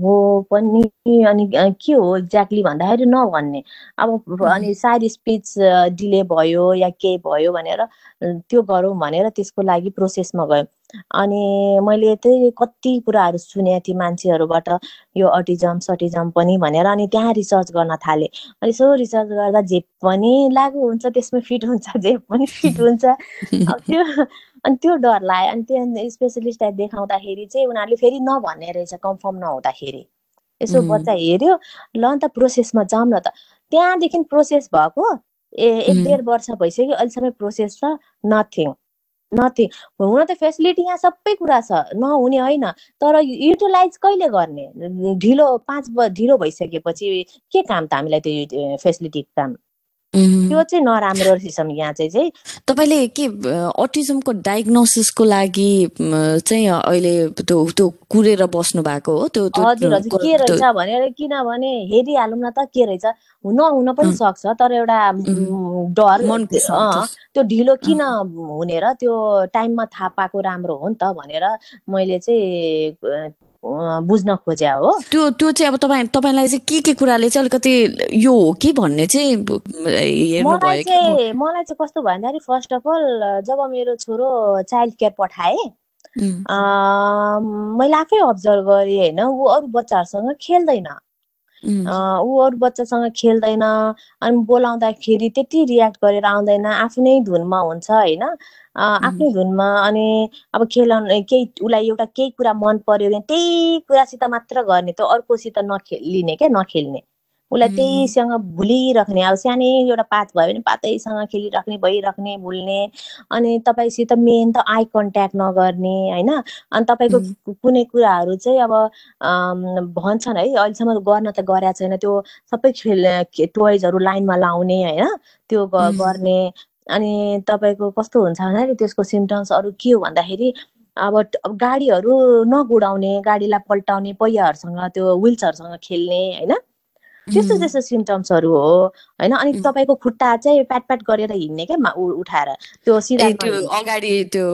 हो पनि अनि के हो एक्ज्याक्टली भन्दाखेरि नभन्ने। अब अनि सायद स्पिच डिले भयो या के भयो भनेर त्यो गरौँ भनेर त्यसको लागि प्रोसेसमा गयो। अनि मैले त्यही कति कुराहरू सुनेको थिएँ मान्छेहरूबाट यो अटिजम सटिजम पनि भनेर अनि त्यहाँ रिसर्च गर्न थालेँ। अनि यसो रिसर्च गर्दा जे पनि लागु हुन्छ त्यसमा फिट हुन्छ जे पनि फिट हुन्छ। त्यो अनि त्यो डर लाग्यो अनि त्यो स्पेसलिस्टलाई देखाउँदाखेरि चाहिँ उनीहरूले फेरि नभन्ने रहेछ कन्फर्म नहुँदाखेरि। यसो बच्चा हेऱ्यो ल अन्त प्रोसेसमा जाउँ न त। त्यहाँदेखि प्रोसेस भएको ए एक डेढ वर्ष भइसक्यो अहिलेसम्म प्रोसेस छ नथिङ नथिङ हुन त फेसिलिटी यहाँ सबै कुरा छ नहुने होइन तर युटिलाइज कहिले गर्ने? ढिलो पाँच ढिलो भइसकेपछि के काम त हामीलाई त्यो फेसिलिटी काम? त्यो चाहिँ नराम्रो रहेछ यहाँ चाहिँ चाहिँ। तपाईँले के अटिजमको डायग्नोसिसको लागि चाहिँ अहिले त्यो त्यो कुरेर बस्नु भएको हो? त्यो हजुर हजुर। के रहेछ भनेर किनभने हेरिहालौँ न त के रहेछ? नहुन पनि अँ। सक्छ तर एउटा डर। त्यो ढिलो किन हुने र त्यो टाइममा थाहा पाएको राम्रो हो नि त भनेर मैले चाहिँ बुझ्न खोजे हो। त्यो त्यो चाहिँ अब तपाईँ तपाईँलाई चाहिँ के के कुराले चाहिँ अलिकति यो हो कि भन्ने चाहिँ मलाई चाहिँ मलाई चाहिँ कस्तो भयो भन्दाखेरि फर्स्ट अफ अल जब मेरो छोरो चाइल्ड केयर पठाएँ मैले आफै अब्जर्भ गरेँ होइन ऊ अरू बच्चाहरूसँग खेल्दैन। ऊ अरू बच्चासँग खेल्दैन अनि बोलाउँदाखेरि त्यति रियाक्ट गरेर आउँदैन आफ्नै धुनमा हुन्छ होइन। आफ्नै धुनमा अनि अब खेलाउनु केही उसलाई एउटा केही कुरा मन पर्यो भने त्यही कुरासित मात्र गर्ने त्यो अर्कोसित नखेलिने क्या नखेल्ने। उसलाई त्यहीसँग भुलिराख्ने अब सानै एउटा पात भयो भने पातैसँग खेलिराख्ने भइराख्ने भुल्ने अनि तपाईँसित मेन त आई कन्ट्याक्ट नगर्ने होइन? अनि तपाईँको कुनै कुराहरू चाहिँ अब भन्छन् है अहिलेसम्म गर्न त गरेको छैन। त्यो सबै खेल टोइजहरू लाइनमा लाउने होइन? त्यो गर्ने अनि तपाईँको कस्तो हुन्छ भन्दाखेरि त्यसको सिम्टम्सहरू के हो भन्दाखेरि अब गाडीहरू नगुडाउने गाडीलाई पल्टाउने पहियाहरूसँग त्यो विल्सहरूसँग खेल्ने होइन? त्यस्तो त्यस्तो सिम्टम्सहरू हो होइन? अनि। तपाईँको खुट्टा चाहिँ प्याट प्याट गरेर हिँड्ने क्या उठाएर। त्यो सिधा अगाडि त्यो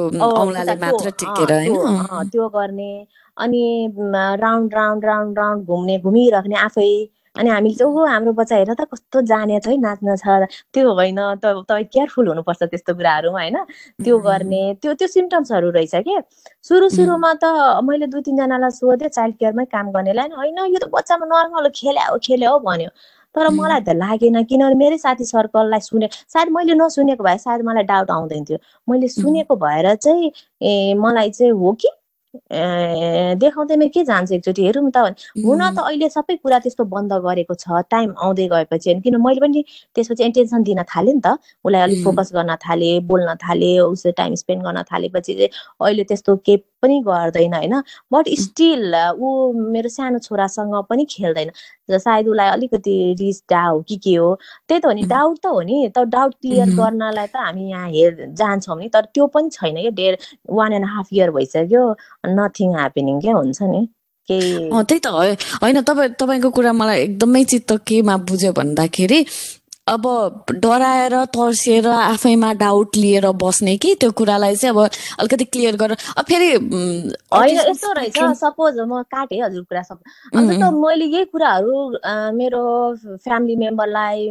त्यो गर्ने। अनि राउन्ड राउन्ड राउन्ड राउन्ड घुम्ने घुमिराख्ने आफै। अनि हामीले चाहिँ ओहो हाम्रो बच्चा हेर त कस्तो जाने छ है नाच्न छ त्यो होइन त तपाईँ केयरफुल हुनुपर्छ त्यस्तो कुराहरूमा होइन। त्यो गर्ने त्यो त्यो सिम्टम्सहरू रहेछ कि? सुरु सुरुमा त मैले दुई तिनजनालाई सोधेँ चाइल्ड केयरमै काम गर्नेलाई होइन यो त बच्चामा नर्मल खेल्या हो खेल्या हो भन्यो। तर. मलाई त लागेन किनभने मेरै साथी सर्कललाई सुने सायद मैले नसुनेको भए सायद मलाई डाउट आउँदैन थियो। मैले सुनेको भएर चाहिँ ए मलाई चाहिँ हो कि देखाउँदैमा के जान्छ एकचोटि हेरौँ त। भने हुन त अहिले सबै कुरा त्यस्तो बन्द गरेको छ टाइम आउँदै गएपछि होइन। किन मैले पनि त्यसपछि एटेन्सन दिन थालेँ नि त। उसलाई अलिक. फोकस गर्न थालेँ बोल्न थालेँ उसले टाइम स्पेन्ड गर्न थालेपछि चाहिँ अहिले त्यस्तो केही पनि गर्दैन होइन। बट स्टिल ऊ मेरो सानो छोरासँग पनि खेल्दैन। सायद उसलाई अलिकति रिस डा हो कि के हो। त्यही त हो नि. डाउट त हो नि। त डाउट क्लियर. गर्नलाई त हामी यहाँ हेर जान्छौँ नि। तर त्यो पनि छैन क्या डेढ वान एन्ड हाफ इयर भइसक्यो। नथिङ ह्यापनिङ क्या हुन्छ नि? केही त्यही त होइन तपाईँ तपाईँको कुरा मलाई एकदमै चित्त केमा बुझ्यो भन्दाखेरि अब डराएर तर्सिएर आफैमा डाउट लिएर बस्ने कि त्यो कुरालाई चाहिँ अब अलिकति क्लियर गरेर अब फेरि यस्तो रहेछ। सपोज म काटेँ हजुर कुरा सब अन्त मैले यही कुराहरू मेरो फ्यामिली मेम्बरलाई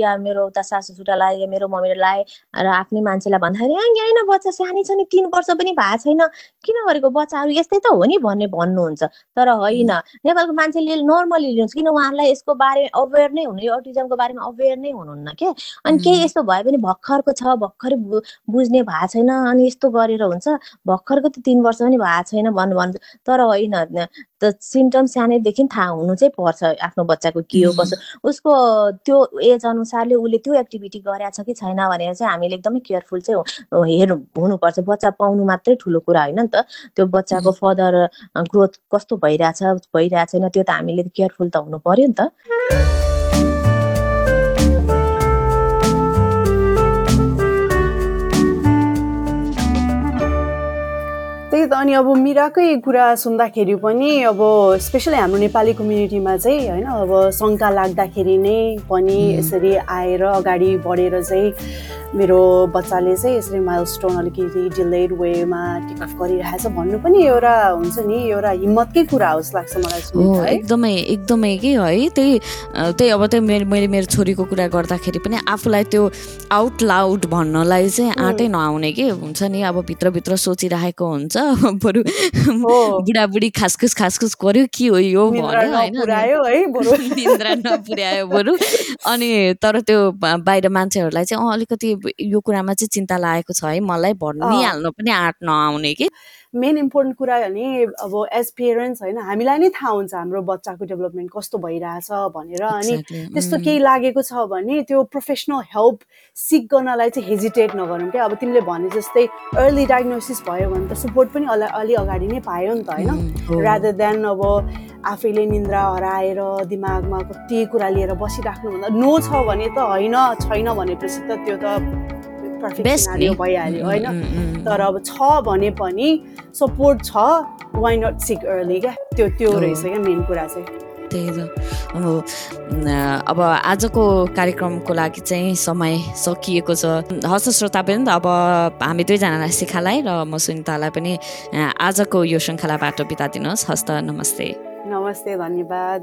या मेरो उता सासु सुटालाई या मेरो मम्मीलाई र आफ्नै मान्छेलाई भन्दाखेरि "आ, यहाँ बच्चा सानै छ नि तिन वर्ष पनि भएको छैन। किन गरेको बच्चाहरू? यस्तै त हो नि भन्ने भन्नुहुन्छ। तर होइन। नेपालको मान्छेले नर्मली लिनुहुन्छ किन उहाँहरूलाई यसको बारेमा अवेर नै हुनु अटिजमको बारेमा अवेर नै हुनुहुन्न के अनि केही. यस्तो भयो भने भर्खरको छ भर्खरै बुझ्ने भएको छैन अनि यस्तो गरेर हुन्छ। भर्खरको त तिन वर्ष पनि भएको छैन भन्नु भन्नु तर होइन त सिम्टम्स सानैदेखि थाहा हुनु चाहिँ पर्छ आफ्नो बच्चाको के हो कसो उसको त्यो एज अनुसारले उसले त्यो एक्टिभिटी गरेको छ कि छैन भनेर चाहिँ हामीले एकदमै केयरफुल चाहिँ हेर्नु हुनुपर्छ। बच्चा पाउनु मात्रै ठुलो कुरा होइन नि त। त्यो बच्चाको फर्दर ग्रोथ कस्तो भइरहेछ भइरहेको छैन त्यो त हामीले केयरफुल त हुनु पर्यो नि त। त्यही त अनि अब मिराकै कुरा सुन्दाखेरि पनि अब स्पेसली हाम्रो नेपाली कम्युनिटीमा चाहिँ होइन अब शङ्का लाग्दाखेरि नै पनि यसरी आएर अगाडि बढेर चाहिँ मेरो बच्चाले चाहिँ यसरी माइलस्टोन अलिकति डिलेड वेमा टेकअफ गरिरहेछ भन्नु पनि एउटा हुन्छ नि एउटा हिम्मतकै कुरा हो जस्तो लाग्छ मलाई एकदमै एकदमै कि है त्यही त्यही अब त्यही मेरो मैले मेरो छोरीको कुरा गर्दाखेरि पनि आफूलाई त्यो आउट लाउड भन्नलाई चाहिँ आँटै नआउने कि हुन्छ नि अब भित्रभित्र सोचिरहेको हुन्छ। बरु बुढाबुढी खासखुस खासखुस गर्यो के हो यो भन्यो होइन नपुर्यायो है बरु। अनि तर त्यो बाहिर मान्छेहरूलाई चाहिँ अँ अलिकति यो कुरामा चाहिँ चिन्ता लागेको छ है मलाई भनिहाल्नु पनि आँट नआउने कि? मेन इम्पोर्टेन्ट कुरा भने अब एज पेरेन्ट्स होइन हामीलाई नै थाहा हुन्छ हाम्रो बच्चाको डेभलपमेन्ट कस्तो भइरहेछ भनेर अनि. त्यस्तो Mm. केही लागेको छ भने त्यो प्रोफेसनल हेल्प सिक गर्नलाई चाहिँ हेजिटेट नगरौँ क्या अब तिमीले भने जस्तै अर्ली डायग्नोसिस भयो भने त सपोर्ट पनि अलि अलि अगाडि नै पायो नि त होइन Mm। रादर देन अब आफैले निन्द्रा हराएर दिमागमा कति कुरा लिएर बसिराख्नुभन्दा नो छ भने त होइन छैन भनेपछि त त्यो त नि। भइहाल्यो Mm, होइन? mm, mm. तर अब छ भने पनि सपोर्ट छ वाइ नट सिक अर्ली क्या? त्यो त्यो हो। रहेछ क्या मेन कुरा चाहिँ। त्यही त। अब आजको कार्यक्रमको लागि चाहिँ समय सकिएको छ। हस्त श्रोता पनि त अब हामी दुईजनालाई सिखालाई र म सुनितालाई पनि आजको यो श्रृङ्खलाबाट बिता दिनुहोस् हस्त नमस्ते। नमस्ते धन्यवाद।